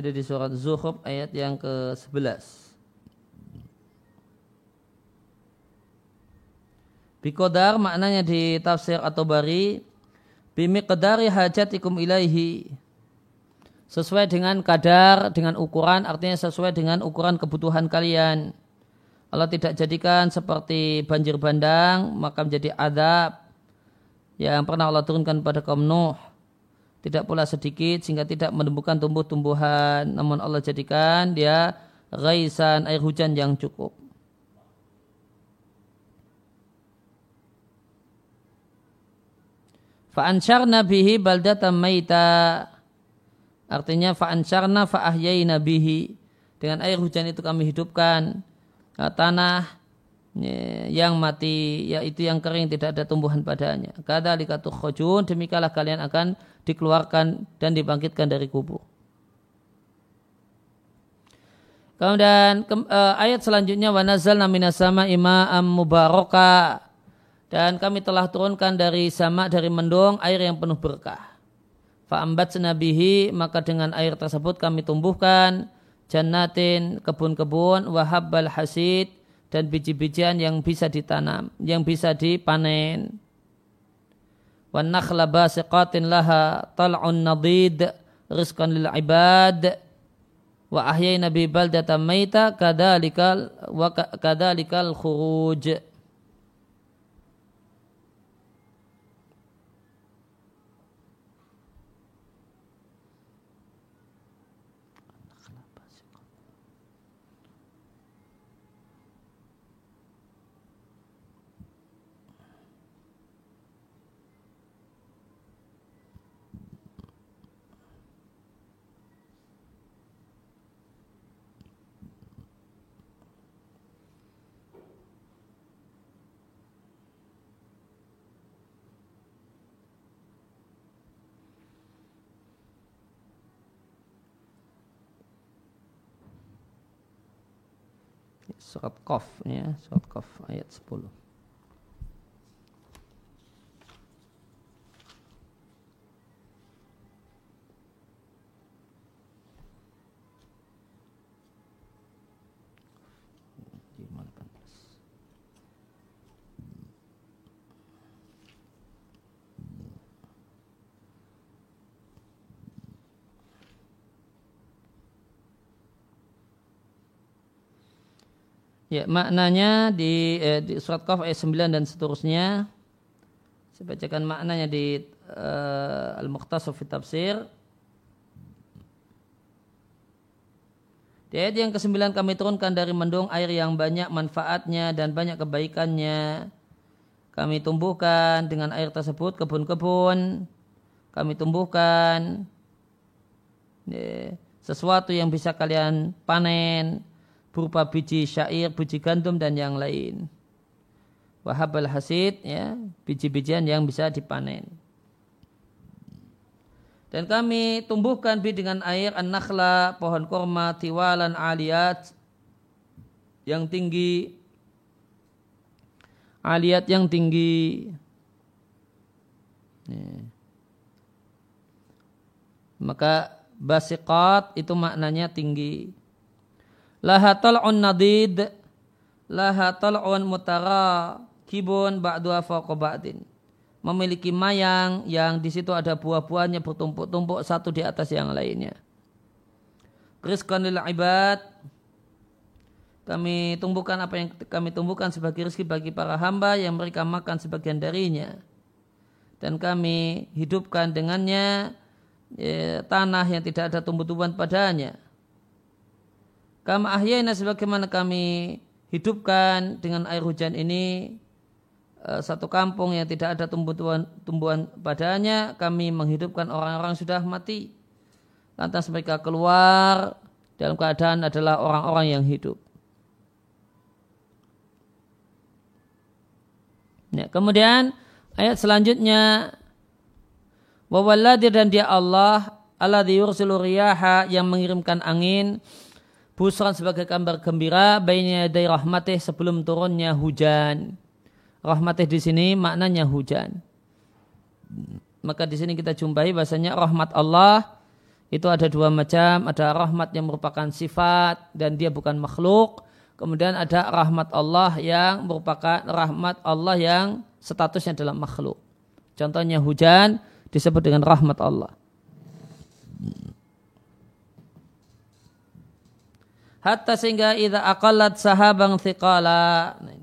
Ini ada di surat Zuhruf ayat yang ke-11. Bikodar maknanya di tafsir atau bari bimiqdari hajatikum ilaihi. Sesuai dengan kadar dengan ukuran artinya sesuai dengan ukuran kebutuhan kalian. Allah tidak jadikan seperti banjir bandang maka menjadi adab yang pernah Allah turunkan pada kaum Nuh tidak pula sedikit sehingga tidak menemukan tumbuh-tumbuhan. Namun Allah jadikan dia ghaisan air hujan yang cukup. Fa'ansharna bihi baldatan maita. Artinya fa'ansharna fa'ahyayna bihi. Dengan air hujan itu kami hidupkan tanah yang mati yaitu yang kering tidak ada tumbuhan padanya. Kadzalika tukhajun demikianlah kalian akan dikeluarkan dan dibangkitkan dari kubur. Kemudian ke, uh, ayat selanjutnya wa nazzalna minas sama ima'am mubaraka dan kami telah turunkan dari sama dari mendung air yang penuh berkah. Fa'ambat senabihi maka dengan air tersebut kami tumbuhkan jannatin kebun-kebun wahabbal hasid dan biji-bijian yang bisa ditanam, yang bisa dipanen wan nakhla basiqatin laha tal'un nadid rizqan lil ibad wa ahyayna bi baldatan Surat Qaf ya, surat Qaf ayat 10. Ya, maknanya di, eh, di surat Qaf ayat 9 dan seterusnya. Saya bacakan maknanya di uh, Al-Muqtasar fi Tafsir. Di ayat yang ke-9 kami turunkan dari mendung air yang banyak manfaatnya dan banyak kebaikannya. Kami tumbuhkan dengan air tersebut kebun-kebun. Kami tumbuhkan ya, sesuatu yang bisa kalian panen berupa biji syair, biji gandum dan yang lain. Wahabal hasid ya, biji-bijian yang bisa dipanen. Dan kami tumbuhkan bi dengan air an-nakhla, pohon korma, tiwalan aliyat yang tinggi aliyat yang tinggi maka basiqat itu maknanya tinggi laha tal'un nadid laha tal'un mutara kibun ba'dua fawqa ba'din memiliki mayang yang di situ ada buah-buahnya bertumpuk-tumpuk satu di atas yang lainnya. Rizqan lil ibad kami tumbuhkan apa yang kami tumbuhkan sebagai rezeki bagi para hamba yang mereka makan sebagian darinya. Dan kami hidupkan dengannya ya, tanah yang tidak ada tumbuh-tumbuhan padanya. Kama ahyana sebagaimana kami hidupkan dengan air hujan ini eh, satu kampung yang tidak ada tumbuhan, tumbuhan padanya, kami menghidupkan orang-orang sudah mati. Lantas mereka keluar dalam keadaan adalah orang-orang yang hidup. Ya, kemudian ayat selanjutnya Wawalladir dan dia Allah Allah yursilu riyaha yang mengirimkan angin busran sebagai kabar gembira bainnya dari rahmatih sebelum turunnya hujan. Rahmatih di sini maknanya hujan. Maka di sini kita jumpai bahasanya rahmat Allah itu ada dua macam, ada rahmat yang merupakan sifat dan dia bukan makhluk. Kemudian ada rahmat Allah yang merupakan rahmat Allah yang statusnya dalam makhluk. Contohnya hujan disebut dengan rahmat Allah. Hatta sehingga idza aqallat sahabang thiqala. Nah,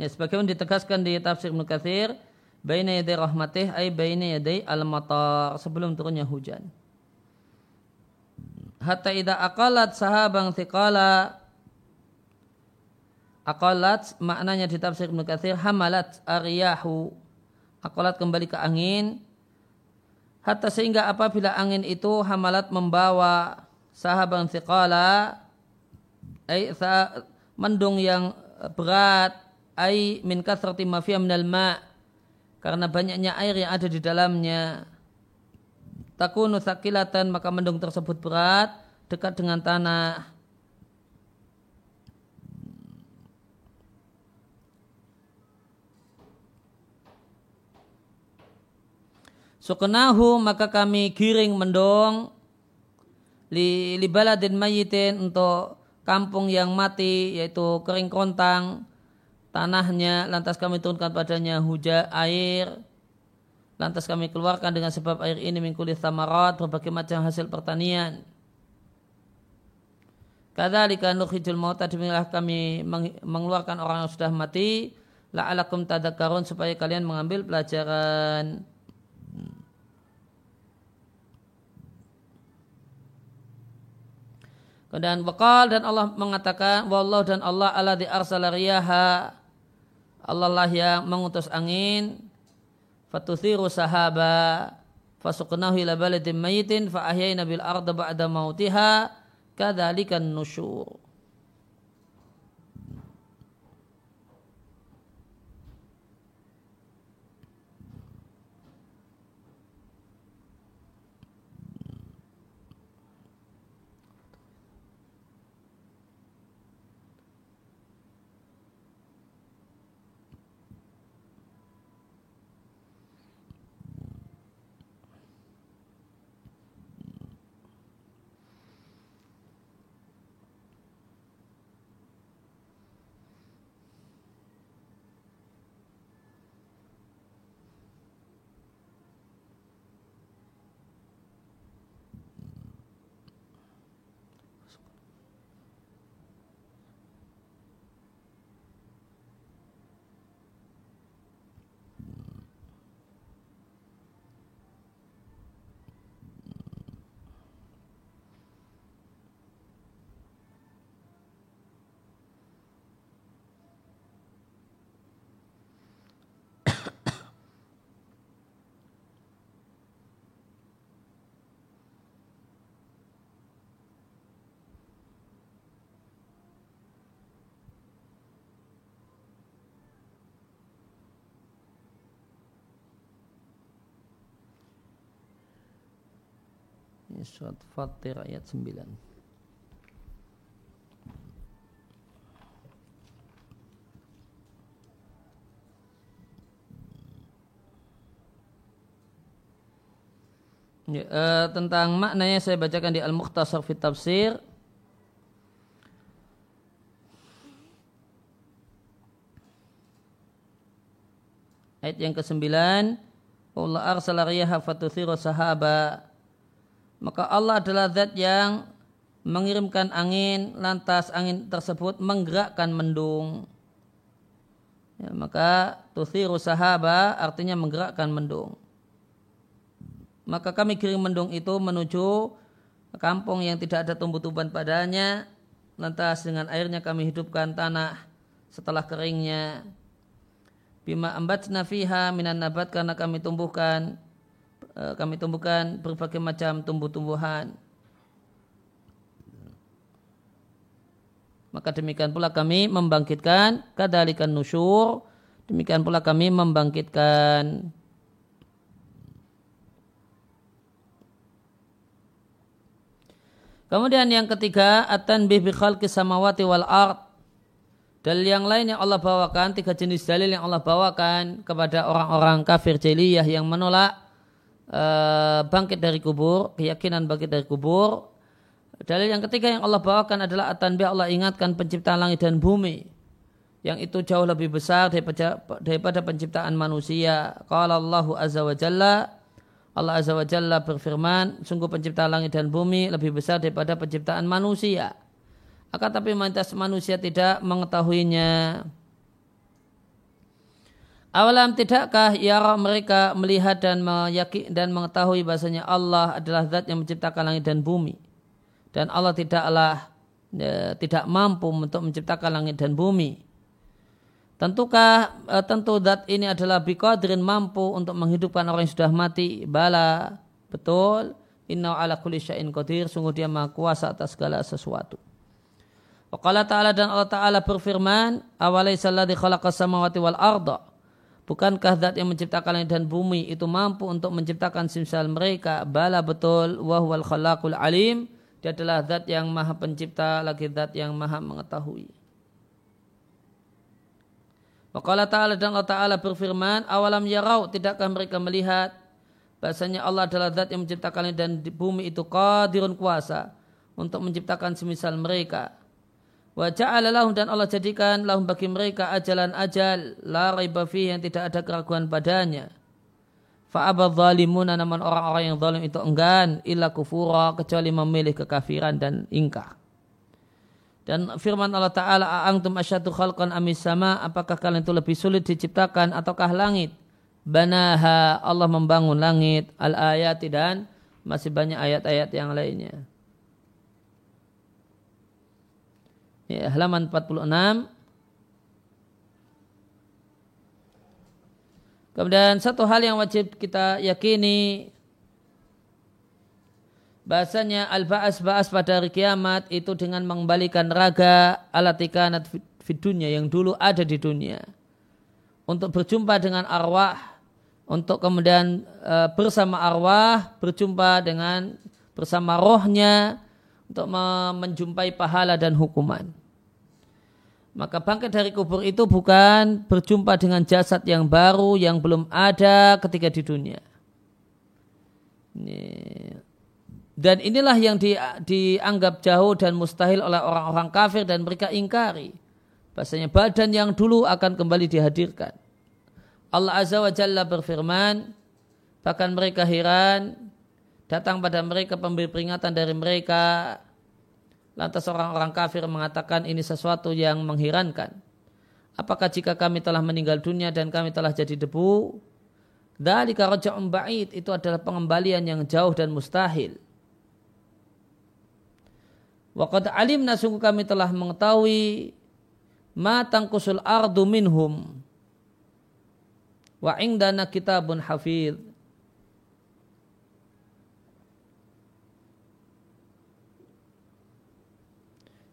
Ya, sebagaimana ditegaskan di tafsir Ibnu Katsir, baina yaday rahmatih ay baina yaday al-matar sebelum turunnya hujan. Hatta idza aqalat sahabang thiqala aqalat maknanya di tafsir Ibnu Katsir hamalat ariyahu aqalat kembali ke angin hatta sehingga apabila angin itu hamalat membawa sahabang thiqala ay mendung yang berat ai min kathrati ma fiha minal ma. Karena banyaknya air yang ada di dalamnya. Takunu sakilatan maka mendung tersebut berat dekat dengan tanah. Sukenahu maka kami giring mendung li, li baladin mayitin untuk kampung yang mati yaitu kering kontang tanahnya lantas kami turunkan padanya hujan air. Lantas kami keluarkan dengan sebab air ini mengkulit samarat berbagai macam hasil pertanian. Kadzalika nukhrijul mauta demikianlah kami mengeluarkan orang yang sudah mati. La'alakum tadakkarun supaya kalian mengambil pelajaran. Kemudian wakal dan Allah mengatakan wallahu dan Allah ala di arsala riyaha Allah lah yang mengutus angin. Fatuthiru sahaba fasuqnahu ila baladin mayitin fa ahyayna bil arda ba'da mautiha. Kadzalikan nusyur Ini surat Fatir ayat 9. Ya, uh, tentang maknanya saya bacakan di Al-Mukhtasar fi Tafsir Ayat yang ke-9 Allah arsala riyaha fatuthiru sahaba maka Allah adalah zat yang mengirimkan angin lantas angin tersebut menggerakkan mendung. Ya, maka tuthiru sahaba artinya menggerakkan mendung. Maka kami kirim mendung itu menuju kampung yang tidak ada tumbuh-tumbuhan padanya lantas dengan airnya kami hidupkan tanah setelah keringnya. Bima ambatna fiha minan nabat karena kami tumbuhkan kami tumbuhkan berbagai macam tumbuh-tumbuhan. Maka demikian pula kami membangkitkan kadalikan nusyur. Demikian pula kami membangkitkan Kemudian yang ketiga atan bi khalqi samawati wal ard. Dalil yang lain yang Allah bawakan tiga jenis dalil yang Allah bawakan kepada orang-orang kafir jeliyah yang menolak Eh, bangkit dari kubur, keyakinan bangkit dari kubur. Dalil yang ketiga yang Allah bawakan adalah atanbi Allah ingatkan penciptaan langit dan bumi. Yang itu jauh lebih besar daripada, daripada penciptaan manusia. Qala Allahu Azza wa Jalla Allah Azza wa Jalla berfirman, sungguh penciptaan langit dan bumi lebih besar daripada penciptaan manusia. Akan tapi mayoritas manusia tidak mengetahuinya. Awalam tidakkah ya mereka melihat dan meyakin dan mengetahui bahasanya Allah adalah zat yang menciptakan langit dan bumi. Dan Allah tidaklah ya, tidak mampu untuk menciptakan langit dan bumi. Tentukah e, tentu zat ini adalah biqadrin mampu untuk menghidupkan orang yang sudah mati? Bala, betul. Inna ala kulli syai'in qadir, sungguh dia maha kuasa atas segala sesuatu. Wa ta'ala dan Allah ta'ala berfirman, awalaysa alladhi khalaqas samawati wal arda Bukankah zat yang menciptakan langit dan bumi itu mampu untuk menciptakan simsal mereka? Bala betul, wahwal khalaqul alim. Dia adalah zat yang maha pencipta, lagi zat yang maha mengetahui. Wakala ta'ala dan Allah ta'ala berfirman, awalam yarau, tidakkah mereka melihat bahasanya Allah adalah zat yang menciptakan langit dan bumi itu qadirun kuasa untuk menciptakan semisal mereka. Wa ja'ala lahum dan Allah jadikan lahum bagi mereka ajalan ajal la raiba yang tidak ada keraguan padanya. Fa'abad zalimuna namun orang-orang yang zalim itu enggan illa kufura kecuali memilih kekafiran dan ingkar. Dan firman Allah Ta'ala, A'angtum asyadu khalqan amis sama, apakah kalian itu lebih sulit diciptakan ataukah langit? Banaha, Allah membangun langit, al-ayat dan masih banyak ayat-ayat yang lainnya. Ya, halaman 46. Kemudian satu hal yang wajib kita yakini bahasanya al-ba'as ba'as pada hari kiamat itu dengan mengembalikan raga alatikanat fit dunia yang dulu ada di dunia untuk berjumpa dengan arwah untuk kemudian e, bersama arwah berjumpa dengan bersama rohnya untuk menjumpai pahala dan hukuman maka bangkit dari kubur itu bukan berjumpa dengan jasad yang baru yang belum ada ketika di dunia dan inilah yang di, dianggap jauh dan mustahil oleh orang-orang kafir dan mereka ingkari. Bahasanya badan yang dulu akan kembali dihadirkan. Allah Azza wa Jalla berfirman, bahkan mereka heran, datang pada mereka pemberi peringatan dari mereka, lantas orang-orang kafir mengatakan ini sesuatu yang mengherankan. Apakah jika kami telah meninggal dunia dan kami telah jadi debu, dari raja'un ba'id itu adalah pengembalian yang jauh dan mustahil. Waqad alimna sungguh kami telah mengetahui ma tangkusul ardu minhum wa indana kitabun hafid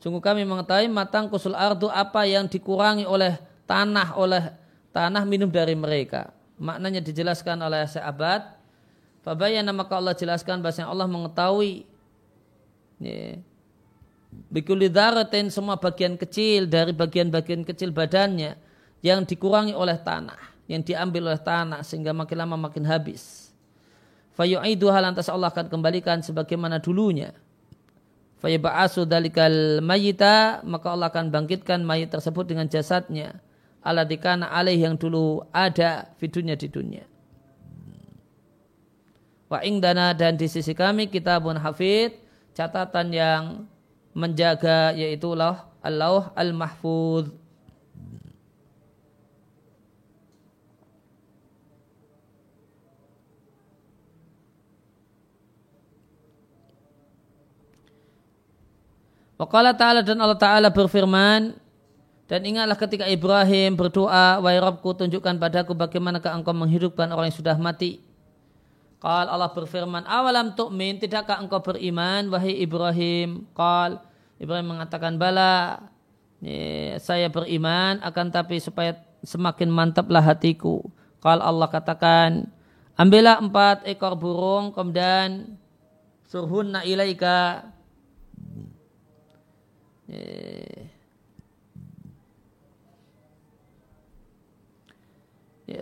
Sungguh kami mengetahui matang kusul ardu apa yang dikurangi oleh tanah oleh tanah minum dari mereka. Maknanya dijelaskan oleh sahabat. Fabayana maka Allah jelaskan bahasanya Allah mengetahui ya, semua bagian kecil dari bagian-bagian kecil badannya yang dikurangi oleh tanah, yang diambil oleh tanah sehingga makin lama makin habis. Fayu'iduha lantas Allah akan kembalikan sebagaimana dulunya. Fayaba'asu dalikal mayita maka Allah akan bangkitkan mayit tersebut dengan jasadnya. Aladikana alaih yang dulu ada fidunya di dunia. Wa ingdana dan di sisi kami kitabun hafid catatan yang menjaga yaitu Allah Allah Waqala ta'ala dan Allah ta'ala berfirman dan ingatlah ketika Ibrahim berdoa Wahai Rabbku tunjukkan padaku bagaimana engkau menghidupkan orang yang sudah mati Qal Allah berfirman awalam tu'min tidakkah engkau beriman wahai Ibrahim Qal Ibrahim mengatakan bala saya beriman akan tapi supaya semakin mantaplah hatiku. Kalau Allah katakan ambillah empat ekor burung kemudian surhunna ilaika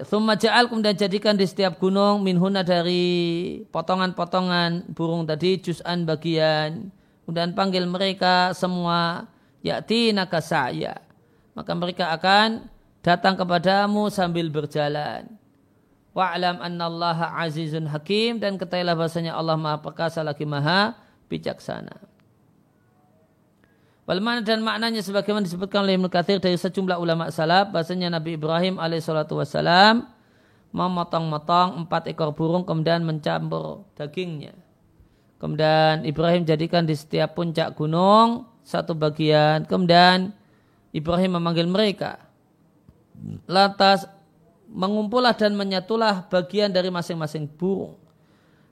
Summa ja'al kemudian jadikan di setiap gunung minhuna dari potongan-potongan burung tadi juz'an bagian Kemudian panggil mereka semua yakti naga saya. Maka mereka akan datang kepadamu sambil berjalan. Wa'lam annallaha azizun hakim dan ketahuilah bahasanya Allah maha perkasa lagi maha bijaksana. Wal dan maknanya sebagaimana disebutkan oleh Ibnu Katsir dari sejumlah ulama salaf bahasanya Nabi Ibrahim alaihissalatu wassalam memotong-motong empat ekor burung kemudian mencampur dagingnya Kemudian Ibrahim jadikan di setiap puncak gunung satu bagian. Kemudian Ibrahim memanggil mereka. Lantas mengumpullah dan menyatulah bagian dari masing-masing burung.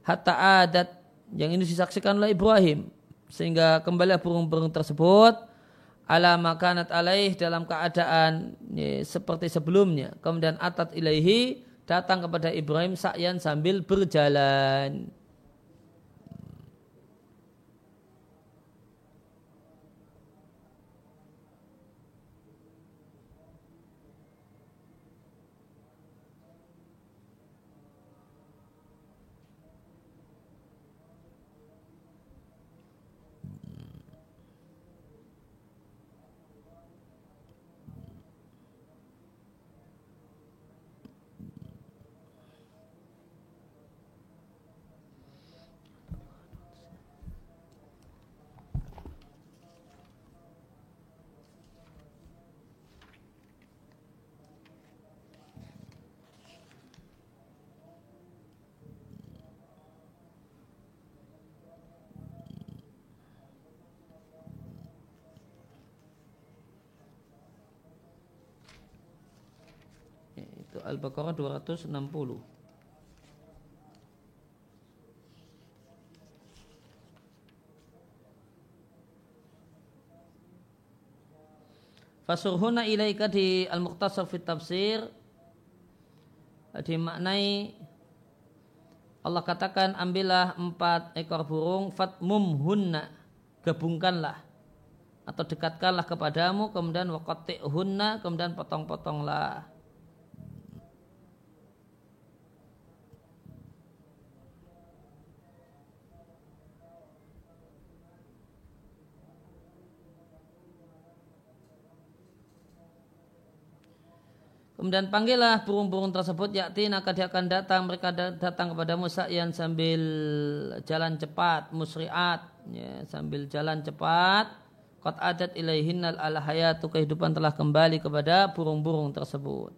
Hatta adat yang ini disaksikan oleh Ibrahim. Sehingga kembali burung-burung tersebut ala makanat alaih dalam keadaan ya, seperti sebelumnya. Kemudian atat ilaihi datang kepada Ibrahim sa'yan sambil berjalan. Al-Baqarah 260. Fasurhuna ilaika di Al-Muqtasar fit Tafsir dimaknai Allah katakan ambillah empat ekor burung fatmum hunna gabungkanlah atau dekatkanlah kepadamu kemudian waqati hunna kemudian potong-potonglah Kemudian panggillah burung-burung tersebut yakti maka dia akan datang mereka datang kepada Musa yang sambil jalan cepat musriat ya, sambil jalan cepat. Qad adat ilaihinnal al kehidupan telah kembali kepada burung-burung tersebut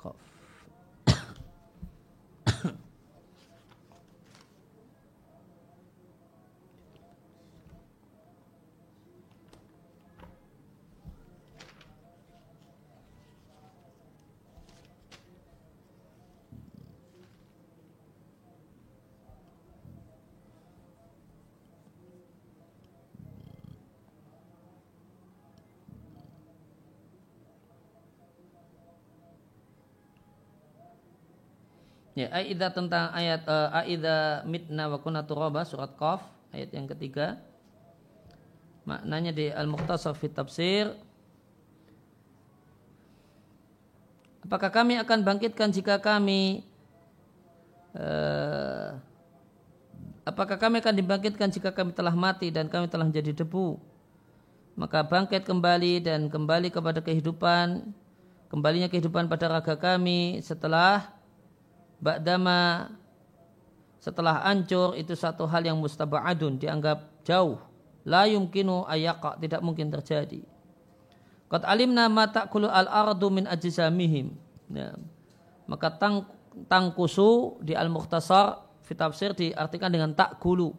Yakov. Ya, aida tentang ayat uh, aida mitna wa kunna turaba surat Qaf ayat yang ketiga. Maknanya di Al-Mukhtasar fi Tafsir Apakah kami akan bangkitkan jika kami uh, apakah kami akan dibangkitkan jika kami telah mati dan kami telah menjadi debu? Maka bangkit kembali dan kembali kepada kehidupan, kembalinya kehidupan pada raga kami setelah ba'dama setelah hancur itu satu hal yang mustaba'adun dianggap jauh. La yumkinu ayaqa tidak mungkin terjadi. Qad alimna ma ta'kulu al-ardu min ajzamihim. Ya. maka tang tangkusu di al-mukhtasar fi tafsir diartikan dengan takulu.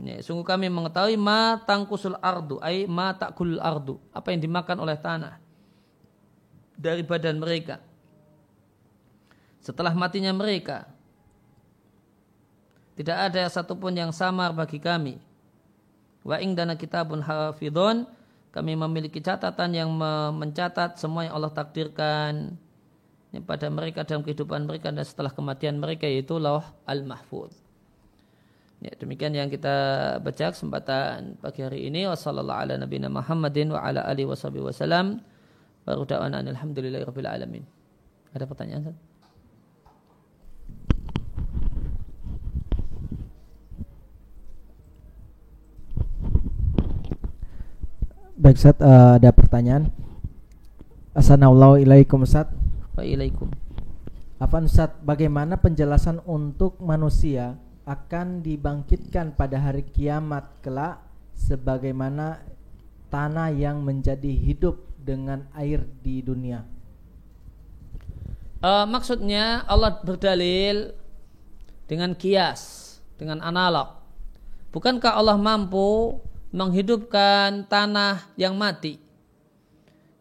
Ya, sungguh kami mengetahui ma tangkusul ardu ay ma ta'kulul ardu. Apa yang dimakan oleh tanah dari badan mereka setelah matinya mereka. Tidak ada satupun yang samar bagi kami. Wa ing dana kitabun hafidhun kami memiliki catatan yang mencatat semua yang Allah takdirkan pada mereka dalam kehidupan mereka dan setelah kematian mereka yaitu lauh al-mahfud. Ya, demikian yang kita baca kesempatan pagi hari ini. Wassalamualaikum warahmatullahi Muhammadin wa ala alihi wasallam. Baru da'wana alhamdulillahi alamin. Ada pertanyaan? Baik Ustaz, uh, ada pertanyaan. Assalamualaikum Ustaz. Waalaikum. Apa Ustaz, bagaimana penjelasan untuk manusia akan dibangkitkan pada hari kiamat kelak sebagaimana tanah yang menjadi hidup dengan air di dunia? Uh, maksudnya Allah berdalil dengan kias, dengan analog. Bukankah Allah mampu menghidupkan tanah yang mati.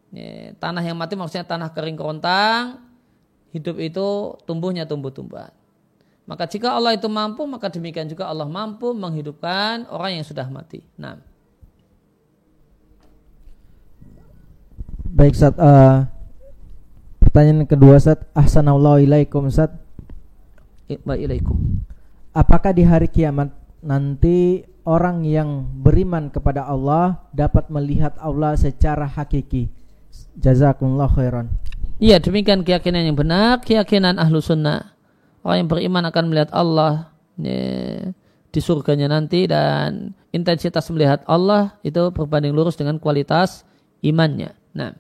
Ya, tanah yang mati maksudnya tanah kering kerontang, hidup itu tumbuhnya tumbuh-tumbuhan. Maka jika Allah itu mampu, maka demikian juga Allah mampu menghidupkan orang yang sudah mati. Nah. Baik Ustaz, uh, pertanyaan kedua Ustaz, Ahsanallahu Ustaz. Waalaikum. Apakah di hari kiamat nanti orang yang beriman kepada Allah dapat melihat Allah secara hakiki. Jazakumullah khairan. Iya demikian keyakinan yang benar, keyakinan ahlu sunnah. Orang yang beriman akan melihat Allah ya, di surganya nanti dan intensitas melihat Allah itu berbanding lurus dengan kualitas imannya. Nah,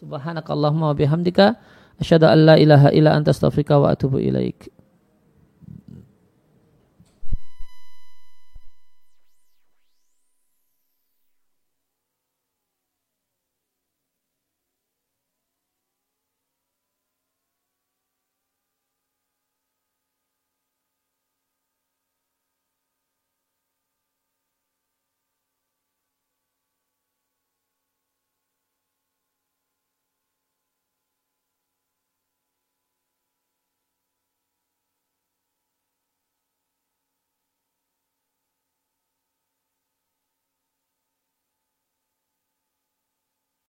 subhanakallahumma wa bihamdika asyhadu an la ilaha illa anta astaghfiruka wa atubu ilaik.